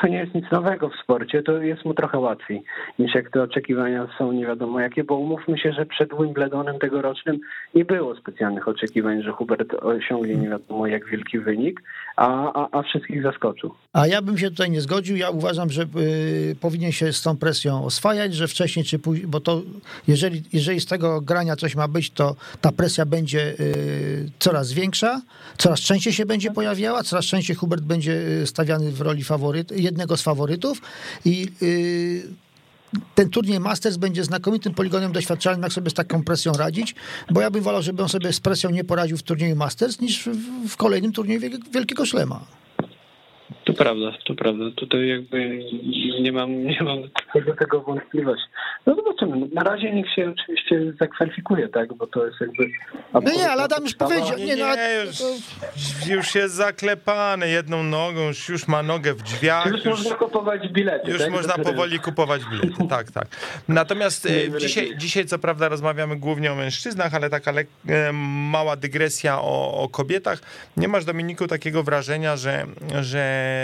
to nie jest nic nowego w sporcie, to jest mu trochę łatwiej niż jak te oczekiwania są nie wiadomo jakie, bo umówmy się, że przed Wimbledonem tegorocznym nie było specjalnych oczekiwań, że Hubert osiągnie nie wiadomo jak wielki wynik, a, a, a wszystkich zaskoczył. A ja bym się tutaj nie zgodził, ja uważam, że y, powinien się z tą presją oswajać, że wcześniej czy później, bo to jeżeli, jeżeli z tego grania coś ma być, to ta presja będzie y, coraz większa, coraz częściej się będzie pojawiała, coraz częściej Hubert będzie y, stawiany w roli faworyta, faworyt, jednego z faworytów i yy, ten turniej Masters będzie znakomitym poligonem doświadczalnym, jak sobie z taką presją radzić, bo ja bym wolał, żeby on sobie z presją nie poradził w turnieju Masters, niż w kolejnym turnieju Wielkiego Szlema. To prawda, to prawda. Tutaj jakby nie mam, nie mam do tego wątpliwości. No zobaczymy. No, na razie niech się oczywiście zakwalifikuje, tak, bo to jest jakby... No nie, ale Adam już powiedział. Nie, no, nie już, już jest zaklepany jedną nogą, już, już ma nogę w drzwiach. Już, już można kupować bilety. Już tak? można powoli kupować bilety, tak, tak. Natomiast e, dzisiaj, dzisiaj co prawda rozmawiamy głównie o mężczyznach, ale taka le- e, mała dygresja o, o kobietach. Nie masz, Dominiku, takiego wrażenia, że, że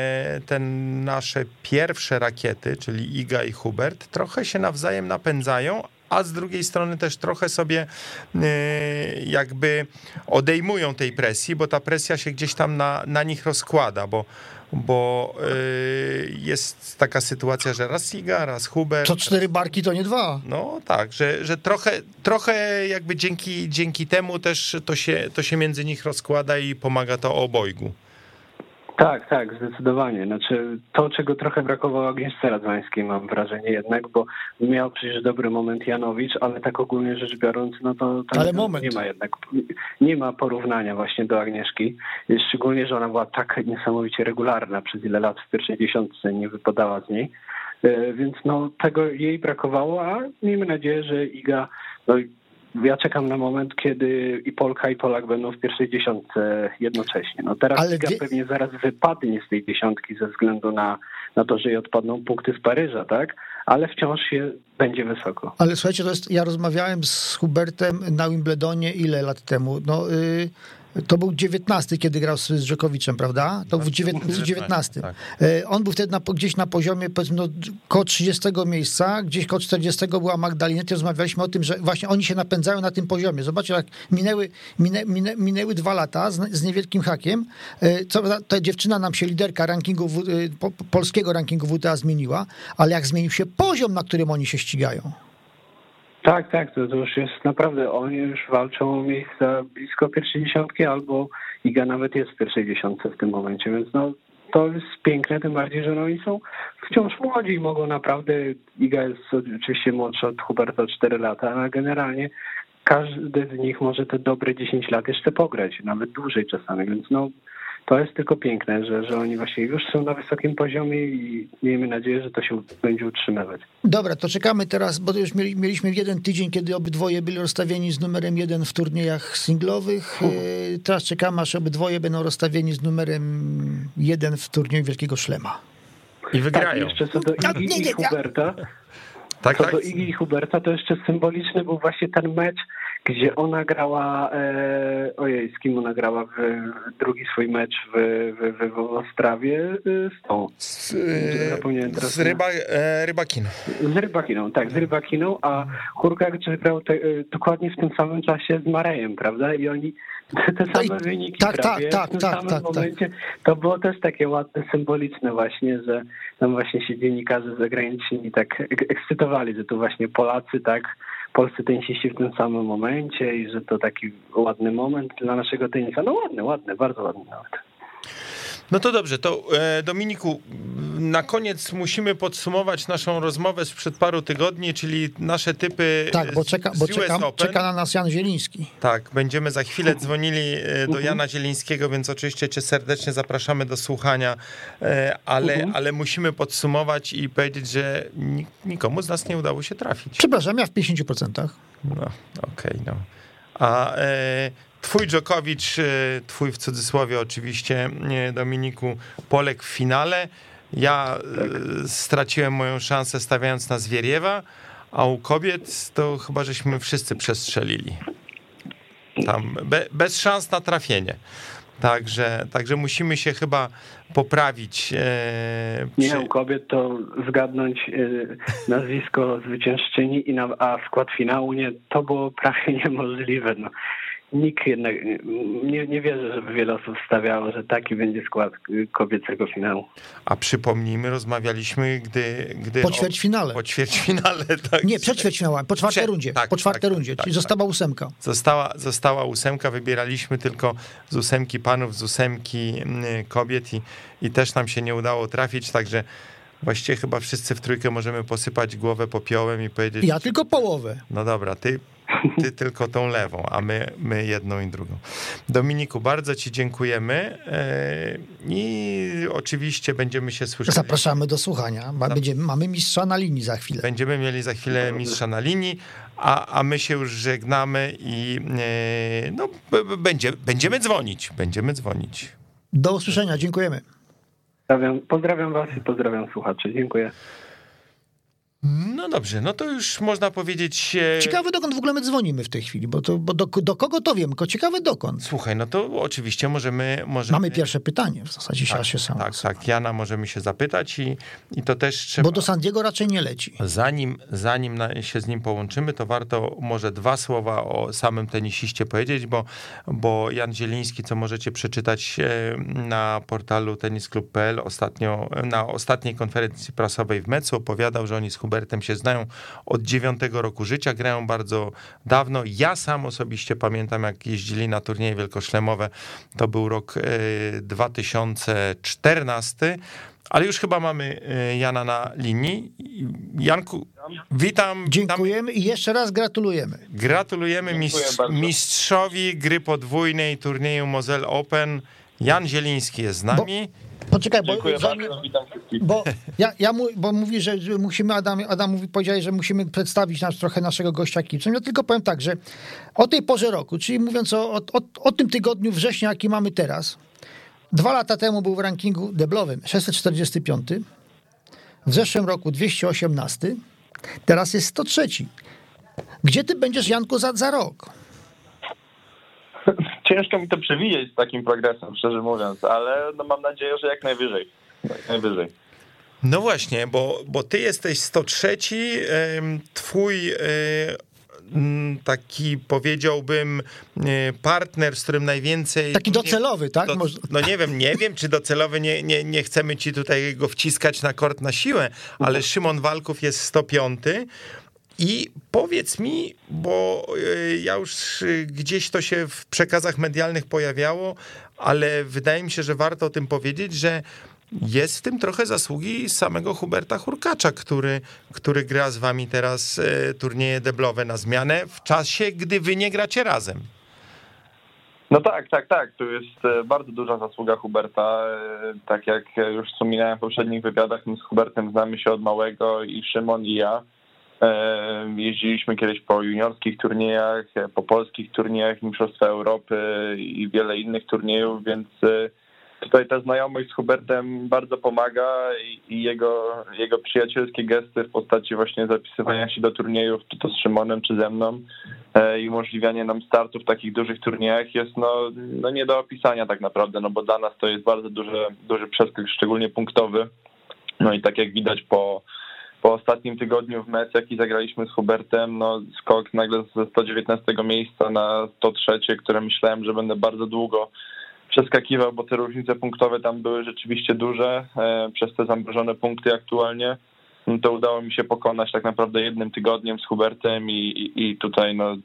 te nasze pierwsze rakiety, czyli Iga i Hubert, trochę się nawzajem napędzają, a z drugiej strony też trochę sobie y, jakby odejmują tej presji, bo ta presja się gdzieś tam na, na nich rozkłada, bo bo y, jest taka sytuacja, że raz Iga, raz Hubert. To cztery barki to nie dwa. No tak, że, że trochę, trochę jakby dzięki, dzięki temu też to się, to się między nich rozkłada i pomaga to obojgu. Tak, tak, zdecydowanie. Znaczy to, czego trochę brakowało Agnieszce Radwańskiej, mam wrażenie jednak, bo miał przecież dobry moment Janowicz, ale tak ogólnie rzecz biorąc, no to ale moment. nie ma jednak, nie ma porównania właśnie do Agnieszki, szczególnie, że ona była tak niesamowicie regularna przez ile lat w pierwszej dziesiątce, nie wypadała z niej, e, więc no tego jej brakowało, a miejmy nadzieję, że Iga no, ja czekam na moment, kiedy i Polka, i Polak będą w pierwszej dziesiątce jednocześnie. No teraz Ale wie... pewnie zaraz wypadnie z tej dziesiątki ze względu na, na to, że jej odpadną punkty z Paryża, tak? Ale wciąż się będzie wysoko. Ale słuchajcie, to jest, ja rozmawiałem z Hubertem na Wimbledonie ile lat temu? No, yy, to był 19, kiedy grał z Rzekowiczem, prawda? To był 19. 19. Tak. E, on był wtedy na, gdzieś na poziomie, powiedzmy, no, koło 30 miejsca, gdzieś koło 40 była Magdalena. Rozmawialiśmy o tym, że właśnie oni się napędzają na tym poziomie. Zobaczcie, jak minęły, minę, minę, minęły dwa lata z, z niewielkim hakiem. E, co, ta dziewczyna nam się, liderka rankingu, e, po, polskiego rankingu WTA zmieniła, ale jak zmienił się poziom, na którym oni się ścigają. Tak, tak, to, to już jest naprawdę, oni już walczą o miejsca blisko pierwszej dziesiątki, albo Iga nawet jest w pierwszej dziesiątce w tym momencie, więc no to jest piękne, tym bardziej, że no oni są wciąż młodzi i mogą naprawdę, Iga jest oczywiście młodsza od Huberta o 4 lata, ale generalnie każdy z nich może te dobre 10 lat jeszcze pograć, nawet dłużej czasami, więc no to jest tylko piękne, że, że oni właśnie już są na wysokim poziomie i miejmy nadzieję, że to się będzie utrzymywać. Dobra, to czekamy teraz, bo już mieli, mieliśmy jeden tydzień, kiedy obydwoje byli rozstawieni z numerem jeden w turniejach singlowych. Uh. Teraz czekamy, aż obydwoje będą rozstawieni z numerem jeden w turnieju Wielkiego Szlema. I wygrają. Tak, jeszcze co do Igi i Huberta. Tak, co tak. do Igi i Huberta, to jeszcze symboliczny był właśnie ten mecz, gdzie ona grała, e, ojej, z kim ona grała w, drugi swój mecz w, w, w, w Ostrawie e, z tą. Z, e, z ryba, e, Rybakiną. Z Rybakiną, tak, z Rybakiną, a Hurkacz grał te, e, dokładnie w tym samym czasie z Marejem, prawda? I oni te no same wyniki tak, prawie, tak, tak, w tym tak, samym tak, tak. momencie. Tak. To było też takie ładne, symboliczne właśnie, że tam właśnie się dziennikarze zagraniczni tak ekscytowali, że tu właśnie Polacy, tak, polscy tenisiści w tym samym momencie i że to taki ładny moment dla naszego tenisa. No ładny, ładny, bardzo ładny nawet. No to dobrze, to e, Dominiku, na koniec musimy podsumować naszą rozmowę sprzed paru tygodni, czyli nasze typy. Tak, bo czeka, bo czeka, czeka na nas Jan Zieliński. Tak, będziemy za chwilę dzwonili e, do Jana Zielińskiego, więc oczywiście cię serdecznie zapraszamy do słuchania, e, ale, ale musimy podsumować i powiedzieć, że nikomu z nas nie udało się trafić. Przepraszam, ja w 50%. No, okej, okay, no. A e, twój Dżokowicz, e, twój w cudzysłowie oczywiście, Dominiku, Polek w finale. Ja e, straciłem moją szansę stawiając na Zwieriewa, a u kobiet to chyba żeśmy wszyscy przestrzelili. Tam be, bez szans na trafienie. Także, także musimy się chyba poprawić. E, przy... Nie, u kobiet to zgadnąć e, nazwisko zwyciężczyni, i na, a skład finału nie, to było prawie niemożliwe. No nikt jednak nie, nie wierzę, żeby wiele osób stawiało, że taki będzie skład kobiecego finału. A przypomnijmy, rozmawialiśmy, gdy... gdy po ćwierćfinale. Po ćwierćfinale, tak. Nie, przed ćwierćfinałem, po czwartej Prze rundzie. Tak, po czwartej tak, rundzie, tak, czyli tak, została ósemka. Została, została ósemka, wybieraliśmy tylko z ósemki panów, z ósemki kobiet i, i też nam się nie udało trafić, także właściwie chyba wszyscy w trójkę możemy posypać głowę popiołem i powiedzieć... Ja tylko połowę. No dobra, ty ty tylko tą lewą, a my, my jedną i drugą. Dominiku, bardzo Ci dziękujemy e, i oczywiście będziemy się słyszeć. Zapraszamy do słuchania. Będziemy, mamy mistrza na linii za chwilę. Będziemy mieli za chwilę mistrza na linii, a, a my się już żegnamy i e, no, będzie, będziemy dzwonić. Będziemy dzwonić. Do usłyszenia, dziękujemy. Pozdrawiam, pozdrawiam Was i pozdrawiam słuchaczy. Dziękuję. No dobrze, no to już można powiedzieć. Ciekawe dokąd w ogóle my dzwonimy w tej chwili, bo, to, bo do, do kogo to wiem, tylko ciekawe dokąd. Słuchaj, no to oczywiście możemy. możemy... Mamy pierwsze pytanie, w zasadzie tak, się sam. Tak, tak, Jana możemy się zapytać i, i to też trzeba. Bo do San Diego raczej nie leci. Zanim, zanim się z nim połączymy, to warto może dwa słowa o samym tenisiście powiedzieć, bo, bo Jan Zieliński, co możecie przeczytać e, na portalu tenisklub.pl ostatnio, na ostatniej konferencji prasowej w Mecu, opowiadał, że oni z Hubertem się znają od dziewiątego roku życia, grają bardzo dawno. Ja sam osobiście pamiętam, jak jeździli na turnieje wielkoszlemowe, to był rok 2014, e, ale już chyba mamy e, Jana na linii. Janku, witam. Dziękujemy i jeszcze raz gratulujemy. Gratulujemy mistrz, mistrzowi gry podwójnej turnieju Moselle Open. Jan Zieliński jest z nami. Bo Poczekaj, bo, Dziękuję bardzo, witam wszystkich. Bo, ja, ja mu, bo mówi, że musimy, Adam, Adam mówi, powiedziałeś, że musimy przedstawić nas trochę naszego gościa kibicom. Ja tylko powiem tak, że o tej porze roku, czyli mówiąc o, o, o tym tygodniu września, jaki mamy teraz, dwa lata temu był w rankingu deblowym 645, w zeszłym roku 218, teraz jest 103. Gdzie ty będziesz, Janku, za, za rok? Ciężko mi to przewidzieć z takim progresem, szczerze mówiąc, ale no mam nadzieję, że jak najwyżej. Jak najwyżej. No właśnie, bo, bo ty jesteś 103, twój e, taki powiedziałbym e, partner, z którym najwięcej... Taki docelowy, tak? Do, no nie wiem, nie wiem, czy docelowy, nie, nie, nie chcemy ci tutaj go wciskać na kort na siłę, ale Szymon Walków jest 105, i powiedz mi, bo e, ja już e, gdzieś to się w przekazach medialnych pojawiało, ale wydaje mi się, że warto o tym powiedzieć, że jest w tym trochę zasługi samego Huberta Hurkacza, który, który gra z wami teraz e, turnieje deblowe na zmianę w czasie, gdy wy nie gracie razem. No tak, tak, tak. To jest bardzo duża zasługa Huberta. Tak jak już wspominałem w poprzednich wywiadach, my z Hubertem znamy się od małego i Szymon i ja. Jeździliśmy kiedyś po juniorskich turniejach, po polskich turniejach Mistrzostwa Europy i wiele innych turniejów, więc e, tutaj ta znajomość z Hubertem bardzo pomaga i jego, jego przyjacielskie gesty w postaci właśnie zapisywania się do turniejów, czy to z Szymonem, czy ze mną e, i umożliwianie nam startu w takich dużych turniejach jest no, no nie do opisania tak naprawdę, no bo dla nas to jest bardzo duży, duży przeskok, szczególnie punktowy. No i tak jak widać po po ostatnim tygodniu w mecz, jaki zagraliśmy z Hubertem, no skok nagle ze 119 miejsca na 103, które myślałem, że będę bardzo długo przeskakiwał, bo te różnice punktowe tam były rzeczywiście duże e, przez te zamrożone punkty aktualnie. No to udało mi się pokonać tak naprawdę jednym tygodniem z Hubertem i, i, i tutaj no,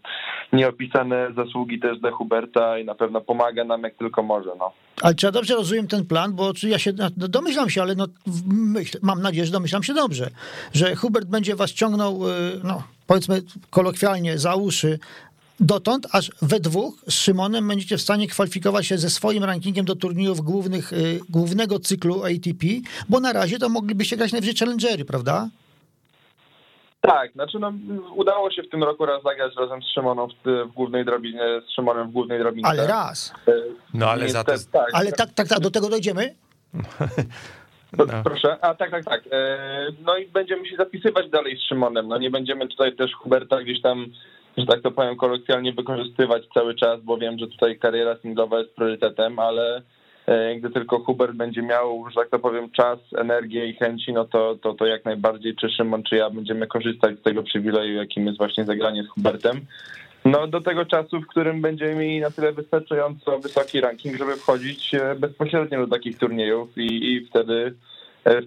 nieopisane zasługi też dla Huberta i na pewno pomaga nam jak tylko może. No. Ale czy ja dobrze rozumiem ten plan, bo ja się no, domyślam się, ale no, myśl, mam nadzieję, że domyślam się dobrze, że Hubert będzie was ciągnął, y, no, powiedzmy kolokwialnie, za uszy, dotąd, aż we dwóch z Szymonem będziecie w stanie kwalifikować się ze swoim rankingiem do turniejów głównych, y, głównego cyklu ATP, bo na razie to moglibyście grać najwyżej Challengery, prawda? Tak, znaczy no, udało się w tym roku raz zagrać razem z Szymonem w, w głównej drabinie, z Szymonem w głównej drabinie. Ale raz. No ale za to... Tak, ale tak, tak, tak, do tego dojdziemy? No. Proszę, a tak, tak, tak. No i będziemy się zapisywać dalej z Szymonem. No nie będziemy tutaj też Huberta gdzieś tam że tak to powiem kolokwialnie, wykorzystywać cały czas, bo wiem, że tutaj kariera singlowa jest priorytetem, ale e, gdy tylko Hubert będzie miał, że tak to powiem, czas, energię i chęci, no to, to, to jak najbardziej czy Szymon, czy ja będziemy korzystać z tego przywileju, jakim jest właśnie zagranie z Hubertem. No do tego czasu, w którym będziemy mieli na tyle wystarczająco wysoki ranking, żeby wchodzić e, bezpośrednio do takich turniejów i, i wtedy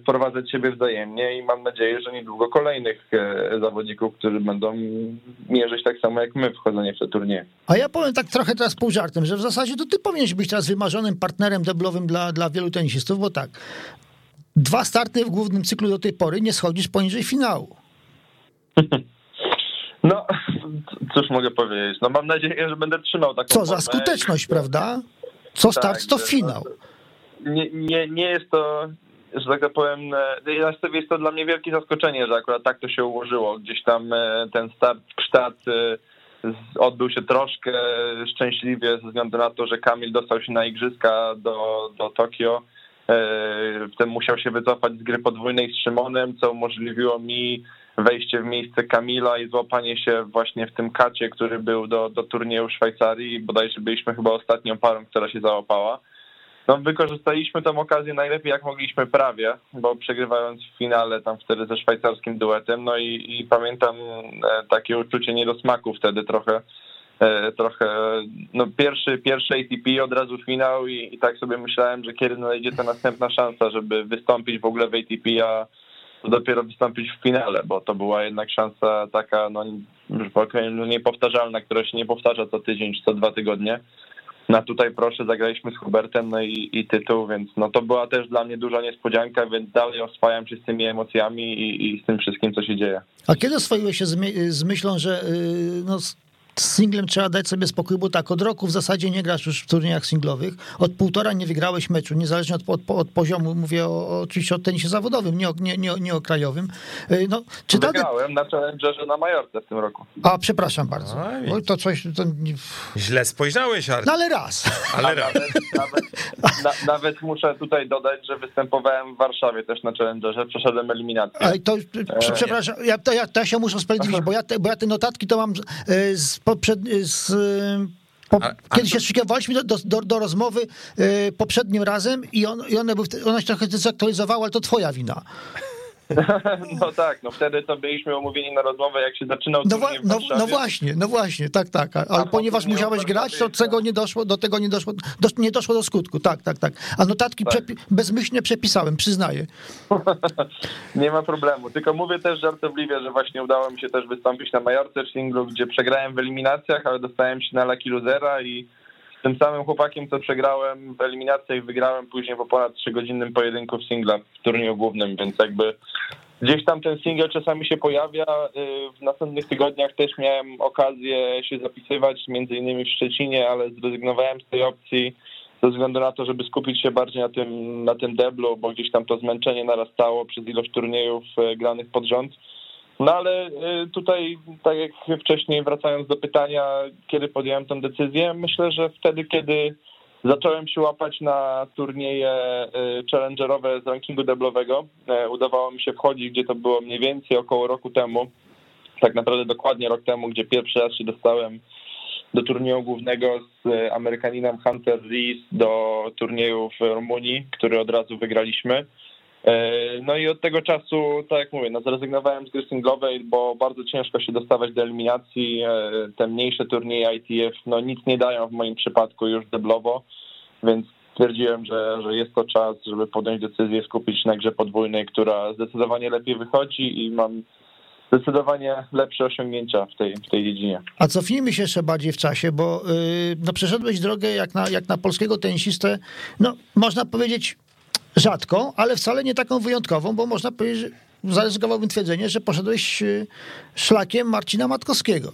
wprowadzać siebie wzajemnie i mam nadzieję, że niedługo kolejnych e, zawodników, którzy będą mierzyć tak samo jak my wchodzenie w te turnieje. A ja powiem tak trochę teraz pół żartem, że w zasadzie to ty powinieneś być teraz wymarzonym partnerem deblowym dla, dla wielu tenisistów, bo tak, dwa starty w głównym cyklu do tej pory nie schodzisz poniżej finału. No, cóż mogę powiedzieć. No mam nadzieję, że będę trzymał taką Co za skuteczność, prawda? Co start, tak, to finał. Nie, nie, nie jest to że tak powiem, e, jest to dla mnie wielkie zaskoczenie, że akurat tak to się ułożyło. Gdzieś tam e, ten start kształt e, odbył się troszkę szczęśliwie ze względu na to, że Kamil dostał się na igrzyska do, do Tokio. Wtedy musiał się wycofać z gry podwójnej z Szymonem, co umożliwiło mi wejście w miejsce Kamila i złapanie się właśnie w tym kacie, który był do, do turnieju w Szwajcarii. Bodajże byliśmy chyba ostatnią parą, która się załapała. No, wykorzystaliśmy tę okazję najlepiej jak mogliśmy prawie, bo przegrywając w finale tam wtedy ze szwajcarskim duetem, no i, i pamiętam e, takie uczucie niedosmaku wtedy trochę, e, trochę, no pierwszy, pierwszy ATP, od razu finał i, i tak sobie myślałem, że kiedy nadejdzie ta następna szansa, żeby wystąpić w ogóle w ATP, a dopiero wystąpić w finale, bo to była jednak szansa taka, no, że powiem, no niepowtarzalna, która się nie powtarza co tydzień czy co dwa tygodnie. No tutaj proszę, zagraliśmy z Hubertem, no i, i tytuł, więc no to była też dla mnie duża niespodzianka, więc dalej oswajam się z tymi emocjami i, i z tym wszystkim, co się dzieje. A kiedy oswoiłeś się z, my, z myślą, że yy, no, z singlem trzeba dać sobie spokój, bo tak, od roku w zasadzie nie grasz już w turniejach singlowych, od półtora nie wygrałeś meczu, niezależnie od, od, od poziomu, mówię o, oczywiście o tenisie zawodowym, nie o, nie, nie, nie o krajowym. Y, no, czy Wygrałem na Challengerze na Majorce w tym roku. A, przepraszam bardzo. No, to coś... To... Źle spojrzałeś, Artur. No ale raz. Ale raz. Nawet, nawet, na, nawet, muszę tutaj dodać, że występowałem w Warszawie też na Challengerze, przeszedłem eliminację. Ale to, przepraszam, ja, to, ja, to ja się muszę usprawiedliwić, bo ja, te, bo ja te notatki to mam e, z poprzed, z, po, a, a kiedy to... się szykowaliśmy do, do, do, rozmowy y, poprzednim razem i, on, i one, były, ona się trochę zaktualizowała, ale to twoja wina. No tak, no wtedy to byliśmy umówieni na rozmowę, jak się zaczynał no, no, no, właśnie, no właśnie, tak, tak. Ale a ponieważ musiałeś grać, to tego nie doszło, do tego nie doszło, do, nie doszło do skutku, tak, tak, tak. A notatki tak. Przepi bezmyślnie przepisałem, przyznaję. nie ma problemu, tylko mówię też żartobliwie, że właśnie udało mi się też wystąpić na Majorce singlu, gdzie przegrałem w eliminacjach, ale dostałem się na Lucky Losera i tym samym chłopakiem, co przegrałem w eliminacjach, wygrałem później po ponad 3-godzinnym pojedynku w singla w turnieju głównym, więc jakby gdzieś tam ten single czasami się pojawia. Y, w następnych tygodniach też miałem okazję się zapisywać, między innymi w Szczecinie, ale zrezygnowałem z tej opcji ze względu na to, żeby skupić się bardziej na tym, na tym deblu, bo gdzieś tam to zmęczenie narastało przez ilość turniejów y, granych pod rząd. No ale y, tutaj, tak jak wcześniej, wracając do pytania, kiedy podjąłem tę decyzję, myślę, że wtedy, kiedy zacząłem się łapać na turnieje y, challengerowe z rankingu deblowego, y, udawało mi się wchodzić, gdzie to było mniej więcej około roku temu, tak naprawdę dokładnie rok temu, gdzie pierwszy raz się dostałem do turnieju głównego z Amerykaninem Hunter Rees do turnieju w Rumunii, który od razu wygraliśmy. E, no i od tego czasu, tak jak mówię, no zrezygnowałem z gry singlowej, bo bardzo ciężko się dostawać do eliminacji. E, te mniejsze turnieje ITF no nic nie dają w moim przypadku już deblowo, więc stwierdziłem, że, że jest to czas, żeby podjąć decyzję, skupić na grze podwójnej, która zdecydowanie lepiej wychodzi i mam zdecydowanie lepsze osiągnięcia w tej, w tej dziedzinie. A cofnijmy się jeszcze bardziej w czasie, bo yy, no, przeszedłeś drogę jak na, jak na polskiego tenisistę, no można powiedzieć rzadką, ale wcale nie taką wyjątkową, bo można powiedzieć, że zaryzykowałbym twierdzenie, że poszedłeś y, szlakiem Marcina Matkowskiego.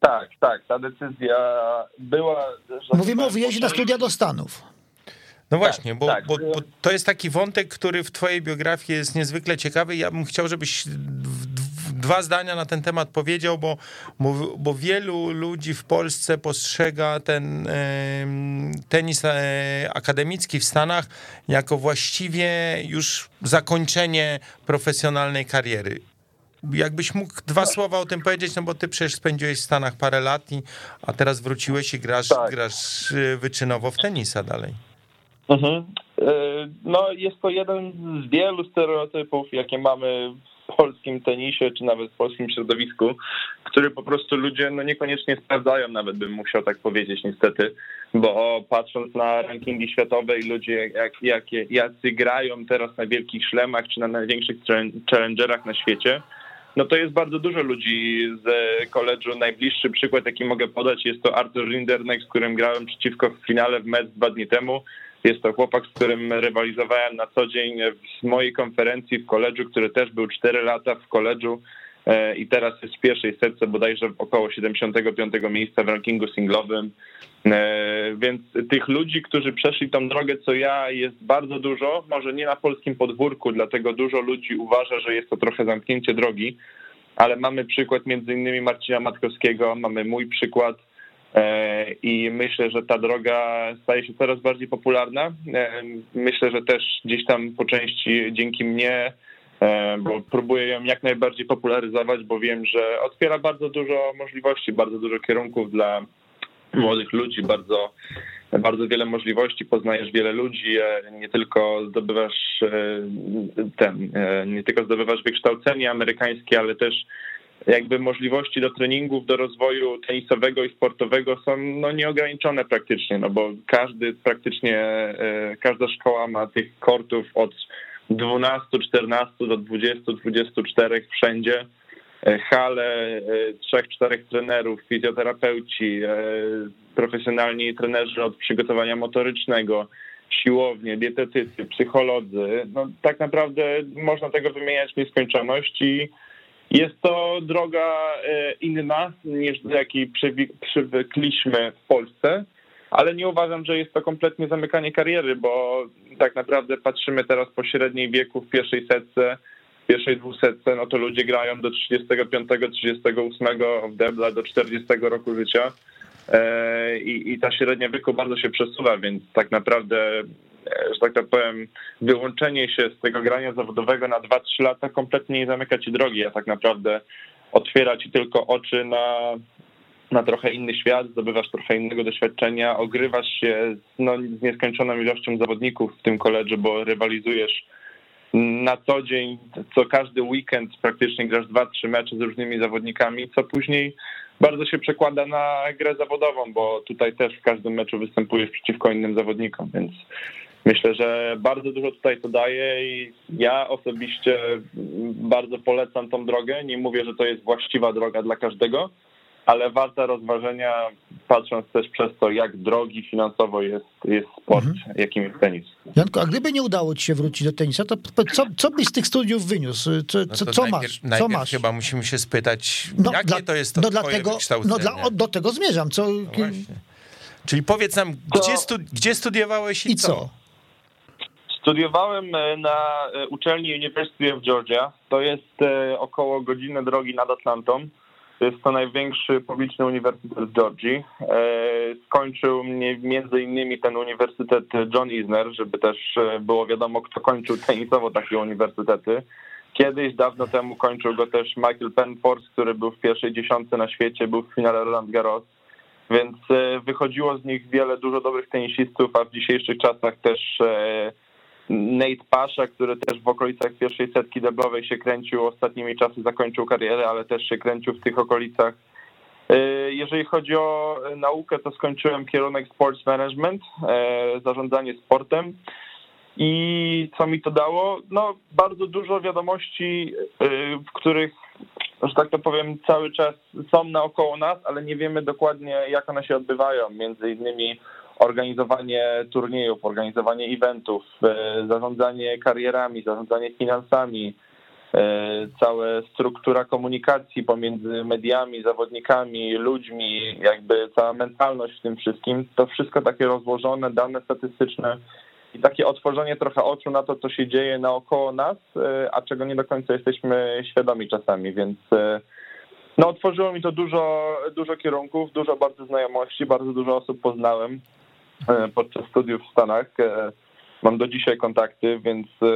Tak, tak, ta decyzja była... Mówimy o wyjeździe na studia do Stanów. No właśnie, bo, tak. bo, bo, to jest taki wątek, który w twojej biografii jest niezwykle ciekawy. Ja bym chciał, żebyś dwa zdania na ten temat powiedział, bo, bo wielu ludzi w Polsce postrzega ten tenis e, akademicki w Stanach jako właściwie już zakończenie profesjonalnej kariery. Jakbyś mógł dwa słowa o tym powiedzieć, no bo ty przecież spędziłeś w Stanach parę lat, a teraz wróciłeś i grasz, tak. grasz e, wyczynowo w tenisa dalej. Mhm. E, no jest to jeden z wielu stereotypów, jakie mamy w polskim tenisie, czy nawet w polskim środowisku, który po prostu ludzie no niekoniecznie sprawdzają, nawet bym musiał tak powiedzieć niestety, bo patrząc na rankingi światowe i ludzie jak, jak, jacy grają teraz na wielkich szlemach, czy na największych challengerach na świecie, no to jest bardzo dużo ludzi z koledżu. Najbliższy przykład, jaki mogę podać, jest to Arthur Rinderneck, z którym grałem przeciwko w finale w Metz dwa dni temu. Jest to chłopak, z którym rywalizowałem na co dzień w mojej konferencji w koledżu, który też był 4 lata w koledżu e, i teraz jest w pierwszej setce bodajże około 75 miejsca w rankingu singlowym. E, więc tych ludzi, którzy przeszli tą drogę co ja jest bardzo dużo, może nie na polskim podwórku, dlatego dużo ludzi uważa, że jest to trochę zamknięcie drogi, ale mamy przykład między innymi Marcina Matkowskiego, mamy mój przykład, i myślę, że ta droga staje się coraz bardziej popularna. E, myślę, że też gdzieś tam po części dzięki mnie, e, bo próbuję ją jak najbardziej popularyzować, bo wiem, że otwiera bardzo dużo możliwości, bardzo dużo kierunków dla młodych ludzi, bardzo, bardzo wiele możliwości, poznajesz wiele ludzi, nie tylko zdobywasz ten, nie tylko zdobywasz wykształcenie amerykańskie, ale też jakby możliwości do treningów, do rozwoju tenisowego i sportowego są no, nieograniczone praktycznie, no bo każdy praktycznie, e, każda szkoła ma tych kortów od 12, 14 do 20, 24 wszędzie. E, hale, e, trzech, czterech trenerów, fizjoterapeuci, profesjonalni trenerzy od przygotowania motorycznego, siłownie, dietetycy, psycholodzy. No, tak naprawdę można tego wymieniać w nieskończoność i jest to droga e, inna niż do jakiej przywykliśmy w Polsce, ale nie uważam, że jest to kompletnie zamykanie kariery, bo tak naprawdę patrzymy teraz po średniej wieku w pierwszej setce, w pierwszej dwusetce, no to ludzie grają do 35, 38 w debla, do 40 roku życia e, i, i ta średnia wieku bardzo się przesuwa, więc tak naprawdę że tak powiem, wyłączenie się z tego grania zawodowego na 2-3 lata kompletnie nie zamyka ci drogi, a tak naprawdę otwiera ci tylko oczy na, na trochę inny świat, zdobywasz trochę innego doświadczenia, ogrywasz się z, no, z nieskończoną ilością zawodników w tym koledżu, bo rywalizujesz na co dzień, co każdy weekend praktycznie grasz dwa, trzy mecze z różnymi zawodnikami, co później bardzo się przekłada na grę zawodową, bo tutaj też w każdym meczu występujesz przeciwko innym zawodnikom, więc Myślę, że bardzo dużo tutaj to daje i ja osobiście bardzo polecam tą drogę. Nie mówię, że to jest właściwa droga dla każdego, ale warta rozważenia, patrząc też przez to, jak drogi finansowo jest, jest sport, mhm. jakim jest tenis. Janko, a gdyby nie udało ci się wrócić do tenisa, to co, co byś z tych studiów wyniósł? Co, no co najpierw, masz? Co masz? chyba musimy się spytać, no, jakie dla, to jest to no dlatego, No dla, do tego zmierzam. Co, no Czyli powiedz nam, gdzie, stu, gdzie studiowałeś i, i co? co? Studiowałem e, na e, uczelni University of Georgia. To jest e, około godziny drogi nad Atlantą. Jest to największy publiczny uniwersytet w Georgii. Skończył mnie między innymi ten uniwersytet John Isner, żeby też było wiadomo, kto kończył tenisowo takie uniwersytety. Kiedyś, dawno temu kończył go też Michael Penforce, który był w pierwszej dziesiątce na świecie, był w finale Roland Garros. Więc wychodziło z nich wiele dużo dobrych tenisistów, a w dzisiejszych czasach też Nate Pasha, który też w okolicach pierwszej setki deblowej się kręcił, ostatnimi czasy zakończył karierę, ale też się kręcił w tych okolicach. Jeżeli chodzi o naukę, to skończyłem kierunek Sports Management, zarządzanie sportem. I co mi to dało? No, bardzo dużo wiadomości, w których, że tak to powiem, cały czas są naokoło nas, ale nie wiemy dokładnie, jak one się odbywają. Między innymi organizowanie turniejów, organizowanie eventów, e, zarządzanie karierami, zarządzanie finansami, e, cała struktura komunikacji pomiędzy mediami, zawodnikami, ludźmi, jakby cała mentalność w tym wszystkim, to wszystko takie rozłożone, dane statystyczne i takie otworzenie trochę oczu na to, co się dzieje naokoło nas, e, a czego nie do końca jesteśmy świadomi czasami, więc no otworzyło mi to dużo, dużo kierunków, dużo bardzo znajomości, bardzo dużo osób poznałem. E, podczas studiów w Stanach. E, mam do dzisiaj kontakty, więc e,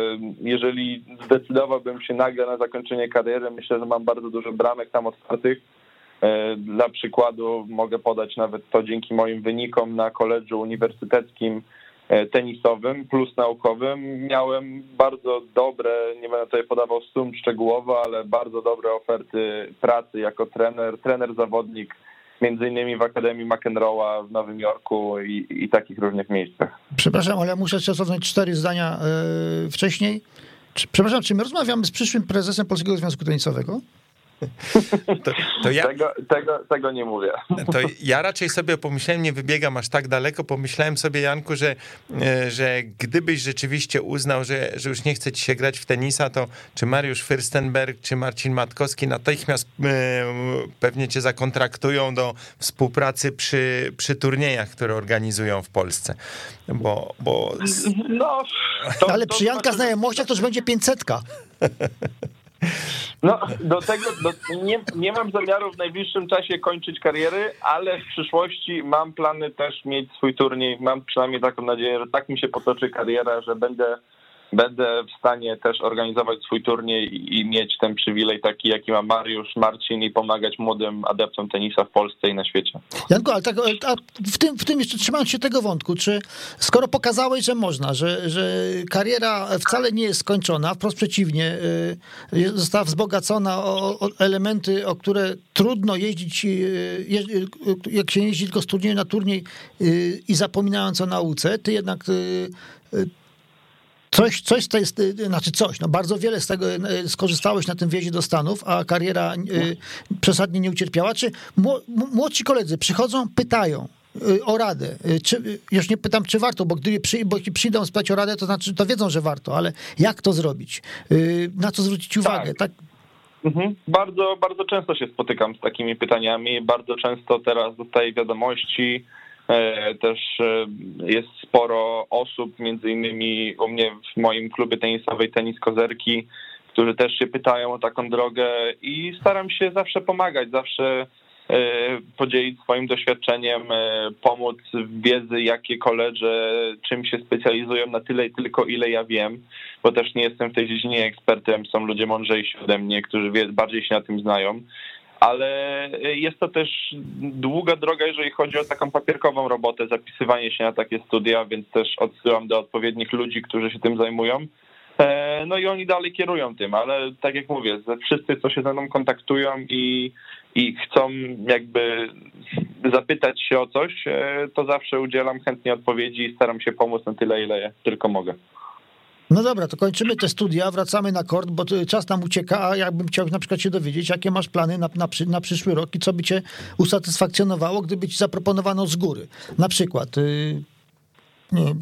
jeżeli zdecydowałbym się nagle na zakończenie kariery, myślę, że mam bardzo dużo bramek tam otwartych. Dla przykładu mogę podać nawet to dzięki moim wynikom na koledżu uniwersyteckim tenisowym plus naukowym. Miałem bardzo dobre, nie będę tutaj podawał sum szczegółowo, ale bardzo dobre oferty pracy jako trener, trener zawodnik między innymi w Akademii McEnroe'a w Nowym Jorku i, i takich różnych miejscach. Przepraszam, ale muszę cofnąć cztery zdania yy, wcześniej. Przepraszam, czy my rozmawiamy z przyszłym prezesem Polskiego Związku Tenisowego? To, to ja, tego, tego, tego, nie mówię. To ja raczej sobie pomyślałem, nie wybiegam aż tak daleko, pomyślałem sobie, Janku, że, e, że gdybyś rzeczywiście uznał, że, że już nie chce ci się grać w tenisa, to czy Mariusz Fürstenberg, czy Marcin Matkowski natychmiast e, pewnie cię zakontraktują do współpracy przy, przy turniejach, które organizują w Polsce. Bo, bo... No, to, Ale przy Janka znaczy- znajomościach to już będzie 500. No, do tego do, nie, nie mam zamiaru w najbliższym czasie kończyć kariery, ale w przyszłości mam plany też mieć swój turniej. Mam przynajmniej taką nadzieję, że tak mi się potoczy kariera, że będę będę w stanie też organizować swój turniej i mieć ten przywilej taki, jaki ma Mariusz, Marcin i pomagać młodym adeptom tenisa w Polsce i na świecie. Janko, ale tak, a w, tym, w tym jeszcze trzymając się tego wątku, czy skoro pokazałeś, że można, że, że kariera wcale nie jest skończona, wprost przeciwnie, y, została wzbogacona o, o elementy, o które trudno jeździć, y, jak się jeździ tylko z turnieju na turniej y, i zapominając o nauce, ty jednak Coś, coś to jest, znaczy coś, no bardzo wiele z tego y, skorzystałeś na tym wjeździe do Stanów, a kariera y, przesadnie nie ucierpiała. Czy młodsi koledzy przychodzą, pytają, o radę. Czy, już nie pytam, czy warto, bo gdy przy, bo przyjdą spytać o radę, to znaczy, to wiedzą, że warto, ale jak to zrobić? Na co zwrócić uwagę? Tak. tak? Mhm. Bardzo, bardzo często się spotykam z takimi pytaniami. Bardzo często teraz dostaję wiadomości E, też e, jest sporo osób, między innymi u mnie w moim klubie tenisowej Tenis Kozerki, którzy też się pytają o taką drogę i staram się zawsze pomagać, zawsze e, podzielić swoim doświadczeniem, pomóc w wiedzy, jakie koledże czym się specjalizują na tyle i tylko ile ja wiem, bo też nie jestem w tej dziedzinie ekspertem, są ludzie mądrzejsi ode mnie, którzy bardziej się na tym znają ale jest to też długa droga, jeżeli chodzi o taką papierkową robotę, zapisywanie się na takie studia, więc też odsyłam do odpowiednich ludzi, którzy się tym zajmują. E, no i oni dalej kierują tym, ale tak jak mówię, wszyscy, co się ze mną kontaktują i, i chcą jakby zapytać się o coś, e, to zawsze udzielam chętnie odpowiedzi i staram się pomóc na tyle, ile tylko mogę. No dobra, to kończymy te studia, wracamy na kort, bo czas nam ucieka, a jakbym chciał na przykład się dowiedzieć, jakie masz plany na, na, na przyszły rok i co by cię usatysfakcjonowało, gdyby ci zaproponowano z góry. Na przykład... Yy, nie,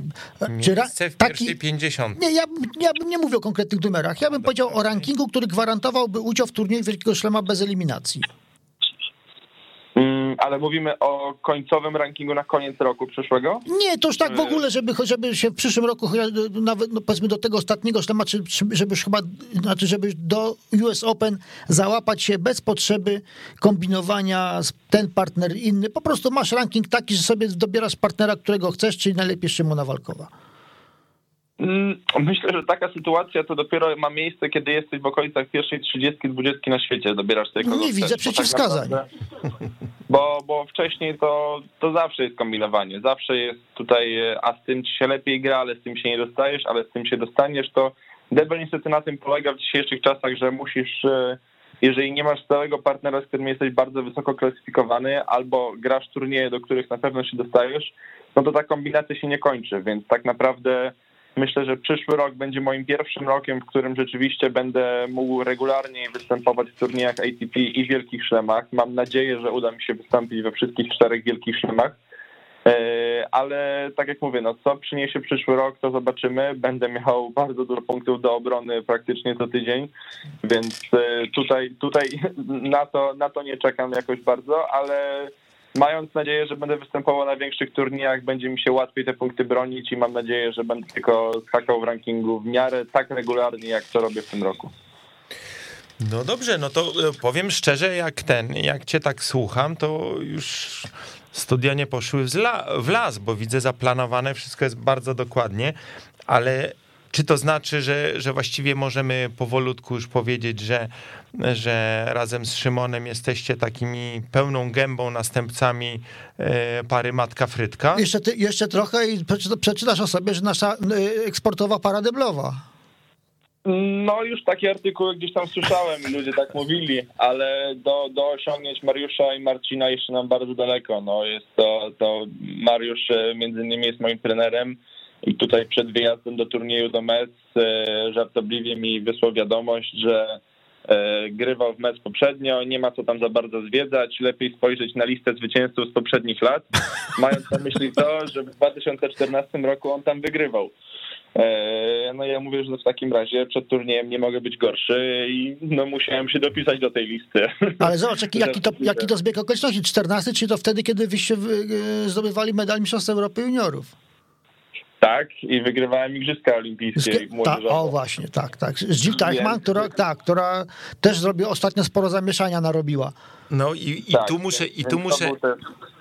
czy ra, w taki, 50. Nie, ja, ja bym nie mówił o konkretnych numerach. Ja bym powiedział o rankingu, który gwarantowałby udział w turnieju Wielkiego Szlema bez eliminacji. Ale mówimy o końcowym rankingu na koniec roku przyszłego? Nie, to już tak w ogóle, żeby, żeby się w przyszłym roku, nawet no powiedzmy do tego ostatniego szlema, czy, żeby chyba, znaczy żeby do US Open załapać się bez potrzeby kombinowania ten partner inny. Po prostu masz ranking taki, że sobie dobierasz partnera, którego chcesz, czyli najlepiej Szymona Walkowa. Mm, myślę, że taka sytuacja to dopiero ma miejsce, kiedy jesteś w okolicach pierwszej 30, 20 na świecie, dobierasz sobie kogo Nie widzę przeciwwskazań. Tak bo, bo wcześniej to, to zawsze jest kombinowanie. Zawsze jest tutaj, a z tym ci się lepiej gra, ale z tym się nie dostajesz, ale z tym się dostaniesz, to debel niestety na tym polega w dzisiejszych czasach, że musisz e, jeżeli nie masz stałego partnera, z którym jesteś bardzo wysoko klasyfikowany, albo grasz turnieje, do których na pewno się dostajesz, no to ta kombinacja się nie kończy, więc tak naprawdę myślę, że przyszły rok będzie moim pierwszym rokiem, w którym rzeczywiście będę mógł regularnie występować w turniejach ATP i wielkich szlemach. Mam nadzieję, że uda mi się wystąpić we wszystkich czterech wielkich szlemach. E, ale tak jak mówię, no co przyniesie przyszły rok, to zobaczymy. Będę miał bardzo dużo punktów do obrony praktycznie co tydzień, więc e, tutaj, tutaj na, to, na to nie czekam jakoś bardzo, ale mając nadzieję, że będę występował na większych turniejach, będzie mi się łatwiej te punkty bronić i mam nadzieję, że będę tylko skakał w rankingu w miarę tak regularnie, jak to robię w tym roku. No dobrze, no to e, powiem szczerze, jak ten, jak cię tak słucham, to już studia nie poszły w las, bo widzę zaplanowane, wszystko jest bardzo dokładnie, ale czy to znaczy, że, że właściwie możemy powolutku już powiedzieć, że, że razem z Szymonem jesteście takimi pełną gębą następcami e, pary Matka Frytka? Jeszcze, ty, jeszcze trochę i przeczytasz o sobie, że nasza e, eksportowa para deblowa. No już takie artykuły gdzieś tam słyszałem, ludzie tak mówili, ale do, do osiągnięć Mariusza i Marcina jeszcze nam bardzo daleko. No jest to, to Mariusz e, między innymi jest moim trenerem i tutaj przed wyjazdem do turnieju do Mets e, żartobliwie mi wysłał wiadomość, że e, grywał w Mets poprzednio, nie ma co tam za bardzo zwiedzać, lepiej spojrzeć na listę zwycięzców z poprzednich lat, mając na myśli to, że w 2014 roku on tam wygrywał. E, no ja mówię, że w takim razie przed turniejem nie mogę być gorszy i no musiałem się dopisać do tej listy. Ale zobacz, jaki, jaki, to, jaki to zbieg okoliczności. 14, czy to wtedy, kiedy wyście zdobywali medal Mistrzostwa Europy Juniorów? Tak, i wygrywałem Igrzyska Olimpijskie ta, O właśnie, tak, tak. Z Jill Teichmann, która, tak, która też zrobiła ostatnio sporo zamieszania narobiła. No i, i tak, tu muszę, i tu muszę,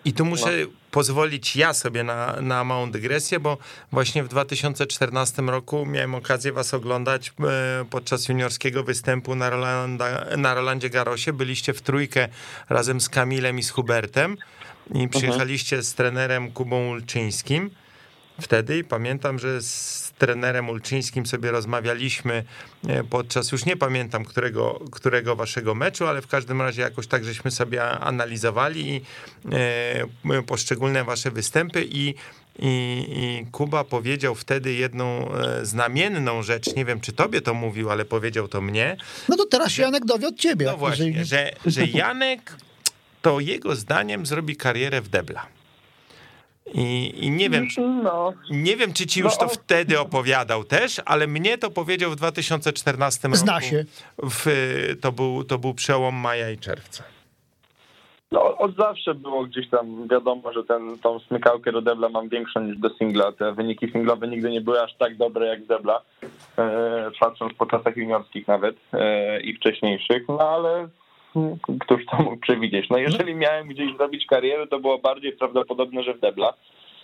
i tu muszę no. pozwolić ja sobie na, na małą dygresję, bo właśnie w 2014 roku miałem okazję was oglądać e, podczas juniorskiego występu na, Rolanda, na Rolandzie Garosie. Byliście w trójkę razem z Kamilem i z Hubertem i mhm. przyjechaliście z trenerem Kubą Ulczyńskim wtedy i pamiętam, że z trenerem Ulczyńskim sobie rozmawialiśmy e, podczas, już nie pamiętam którego, którego waszego meczu, ale w każdym razie jakoś tak żeśmy sobie analizowali e, poszczególne wasze występy i i, I, Kuba powiedział wtedy jedną e, znamienną rzecz, nie wiem czy tobie to mówił, ale powiedział to mnie. No to teraz się Janek dowie od ciebie. No właśnie, że, że Janek to jego zdaniem zrobi karierę w Debla. I, I, nie wiem, no. nie wiem, czy ci już no. to wtedy opowiadał też, ale mnie to powiedział w 2014 roku. Zna się. W, to, był, to był przełom maja i czerwca. No, od zawsze było gdzieś tam wiadomo, że ten, tą smykałkę do debla mam większą niż do singla. Te wyniki singlowe nigdy nie były aż tak dobre jak debla, e, patrząc po czasach juniorskich nawet e, i wcześniejszych, no ale któż to mógł przewidzieć? No jeżeli miałem gdzieś zrobić karierę, to było bardziej prawdopodobne, że w Debla.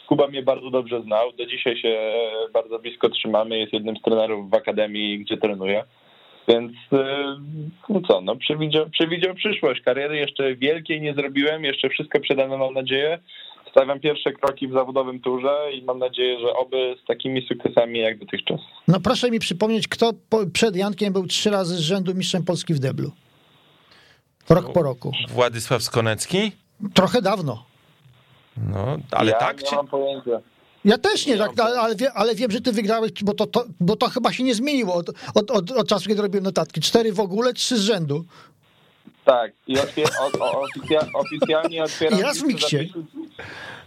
Kuba mnie bardzo dobrze znał, do dzisiaj się bardzo blisko trzymamy, jest jednym z trenerów w akademii, gdzie trenuję. Więc e, no co, no przewidział, przewidział przyszłość. Kariery jeszcze wielkiej nie zrobiłem, jeszcze wszystko przede mną mam nadzieję. Stawiam pierwsze kroki w zawodowym turze i mam nadzieję, że oby z takimi sukcesami jak dotychczas. No proszę mi przypomnieć, kto przed Jankiem był trzy razy z rzędu mistrzem Polski w deblu? Rok po roku. Władysław Skonecki? Trochę dawno. No, ale ja tak? Nie czy... mam pojęcia. Ja też nie, tak, ale, ale, wiem, że ty wygrałeś, bo to, to, bo to chyba się nie zmieniło od, od, od, od czasu, kiedy robiłem notatki. Cztery w ogóle, trzy z rzędu. Tak, i otwier oficjalnie otwieram... I raz w miksie.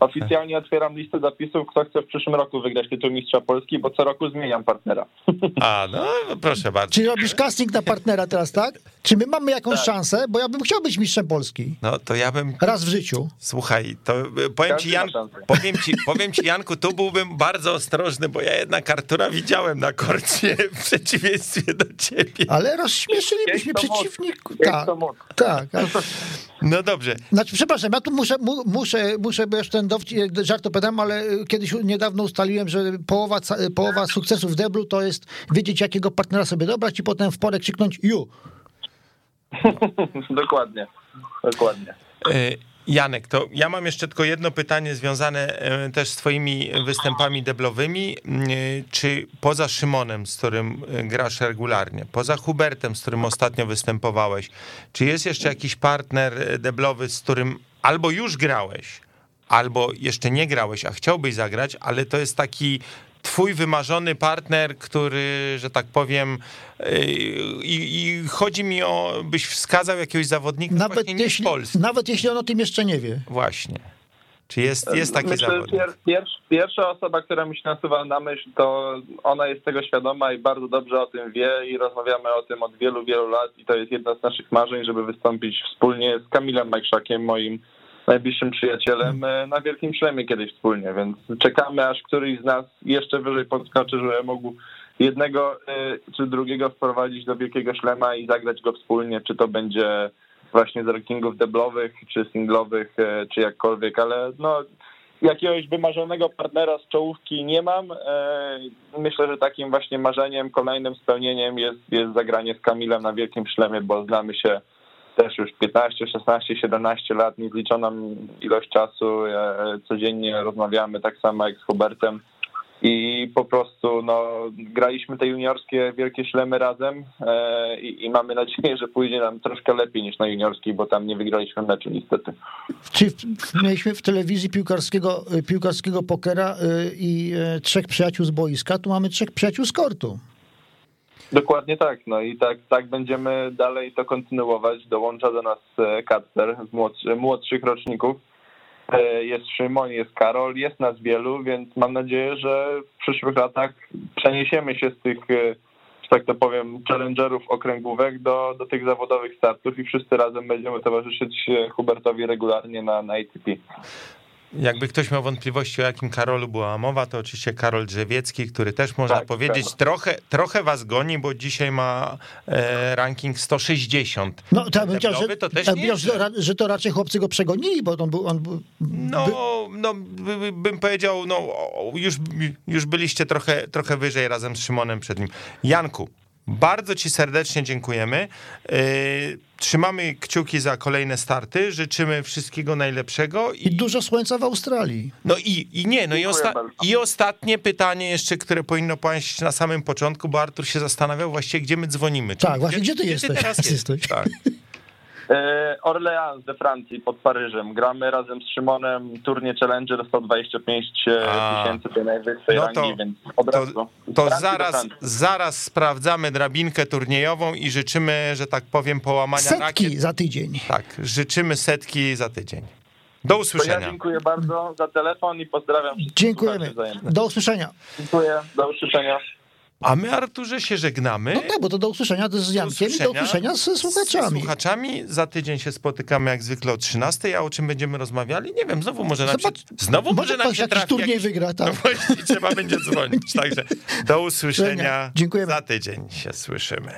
Oficjalnie otwieram listę zapisów, kto chce w przyszłym roku wygrać tytuł Mistrza Polski, bo co roku zmieniam partnera. A, no proszę bardzo. Czyli robisz casting na partnera teraz, tak? Czy my mamy jakąś tak. szansę? Bo ja bym chciał być mistrzem Polski. No to ja bym... Raz w życiu. Słuchaj, to powiem ci, Jan... powiem, ci, powiem ci Janku, tu byłbym bardzo ostrożny, bo ja jednak Artura widziałem na korcie w przeciwieństwie do ciebie. Ale rozśmieszylibyśmy przeciwników. Tak, tak. No dobrze. Znaczy, przepraszam, ja tu muszę, muszę, muszę bo już ten dowcip, żart opowiadam, ale kiedyś niedawno ustaliłem, że połowa, połowa sukcesu w deblu to jest wiedzieć, jakiego partnera sobie dobrać i potem w porę krzyknąć you. dokładnie, dokładnie. E, Janek, to ja mam jeszcze tylko jedno pytanie związane e, też z twoimi występami deblowymi. Mm, czy poza Szymonem, z którym e, grasz regularnie, poza Hubertem, z którym ostatnio występowałeś, czy jest jeszcze jakiś partner deblowy, z którym albo już grałeś, albo jeszcze nie grałeś, a chciałbyś zagrać, ale to jest taki twój wymarzony partner, który, że tak powiem, yy, i, i chodzi mi o, byś wskazał jakiegoś zawodnika Nawet nie jeśli, Polski. nawet jeśli on o tym jeszcze nie wie. Właśnie. Czy jest, jest taki Myślę, zawodnik? Pier, pierwsza, pierwsza osoba, która mi się nasuwa na myśl, to ona jest tego świadoma i bardzo dobrze o tym wie i rozmawiamy o tym od wielu, wielu lat i to jest jedno z naszych marzeń, żeby wystąpić wspólnie z Kamilem Majszakiem, moim najbliższym przyjacielem e, na Wielkim Szlemie kiedyś wspólnie, więc czekamy, aż któryś z nas jeszcze wyżej podskoczy, żeby mógł jednego e, czy drugiego wprowadzić do Wielkiego Szlema i zagrać go wspólnie, czy to będzie właśnie z rankingów deblowych, czy singlowych, e, czy jakkolwiek, ale no jakiegoś wymarzonego partnera z czołówki nie mam. Myślę, że takim właśnie marzeniem, kolejnym spełnieniem jest, jest zagranie z Kamilem na Wielkim Szlemie, bo znamy się też już 15, 16, 17 lat, niezliczoną ilość czasu. E, codziennie rozmawiamy tak samo jak z Hubertem. I po prostu no, graliśmy te juniorskie wielkie szlemy razem e, i, i, mamy nadzieję, że pójdzie nam troszkę lepiej niż na juniorskiej, bo tam nie wygraliśmy meczu niestety. Czy mieliśmy w telewizji piłkarskiego, piłkarskiego pokera y, i e, trzech przyjaciół z boiska, tu mamy trzech przyjaciół z kortu. Dokładnie tak, no i tak, tak będziemy dalej to kontynuować. Dołącza do nas e, Kacper z młodszy, młodszych roczników. E, jest Szymon, jest Karol, jest nas wielu, więc mam nadzieję, że w przyszłych latach przeniesiemy się z tych, e, że tak to powiem, challengerów okręgówek do, do tych zawodowych startów i wszyscy razem będziemy towarzyszyć Hubertowi regularnie na, na ATP. Jakby ktoś miał wątpliwości, o jakim Karolu była mowa, to oczywiście Karol Drzewiecki, który też można tak, powiedzieć, tak. trochę, trochę was goni, bo dzisiaj ma e, ranking 160. No to ja bym chciał, że, to też nie że, że to raczej chłopcy go przegonili, bo on był... On był no, by... no, bym powiedział, no już, już byliście trochę, trochę wyżej razem z Szymonem przed nim. Janku, bardzo Ci serdecznie dziękujemy. E, trzymamy kciuki za kolejne starty. Życzymy wszystkiego najlepszego. I, I dużo słońca w Australii. No i, i nie, no i, osta i ostatnie pytanie jeszcze, które powinno paść na samym początku, bo Artur się zastanawiał właściwie, gdzie my dzwonimy. Tak, właśnie, gdzie, gdzie ty gdzie jesteś? Ty teraz jesteś? Tak. E, Orleans we Francji pod Paryżem. Gramy razem z Szymonem turnie Challenger 125 e, tysięcy tej najwyższej no to, rangi, więc od razu. To, to zaraz, zaraz sprawdzamy drabinkę turniejową i życzymy, że tak powiem, połamania setki rakiet. za tydzień. Tak, życzymy setki za tydzień. Do usłyszenia. Ja dziękuję bardzo za telefon i pozdrawiam wszystkich. Dziękujemy. Do usłyszenia. Dziękuję. Do usłyszenia. A my, Arturze, się żegnamy. No tak, bo to do usłyszenia z Jankiem i do usłyszenia z słuchaczami. Z słuchaczami. Za tydzień się spotykamy jak zwykle o 13, a o czym będziemy rozmawiali? Nie wiem, znowu może nam się, znowu może nam się trafi turniej jakiś, wygra, tak. No właśnie, trzeba będzie dzwonić. Także do usłyszenia. Dziękujemy. Za tydzień się słyszymy.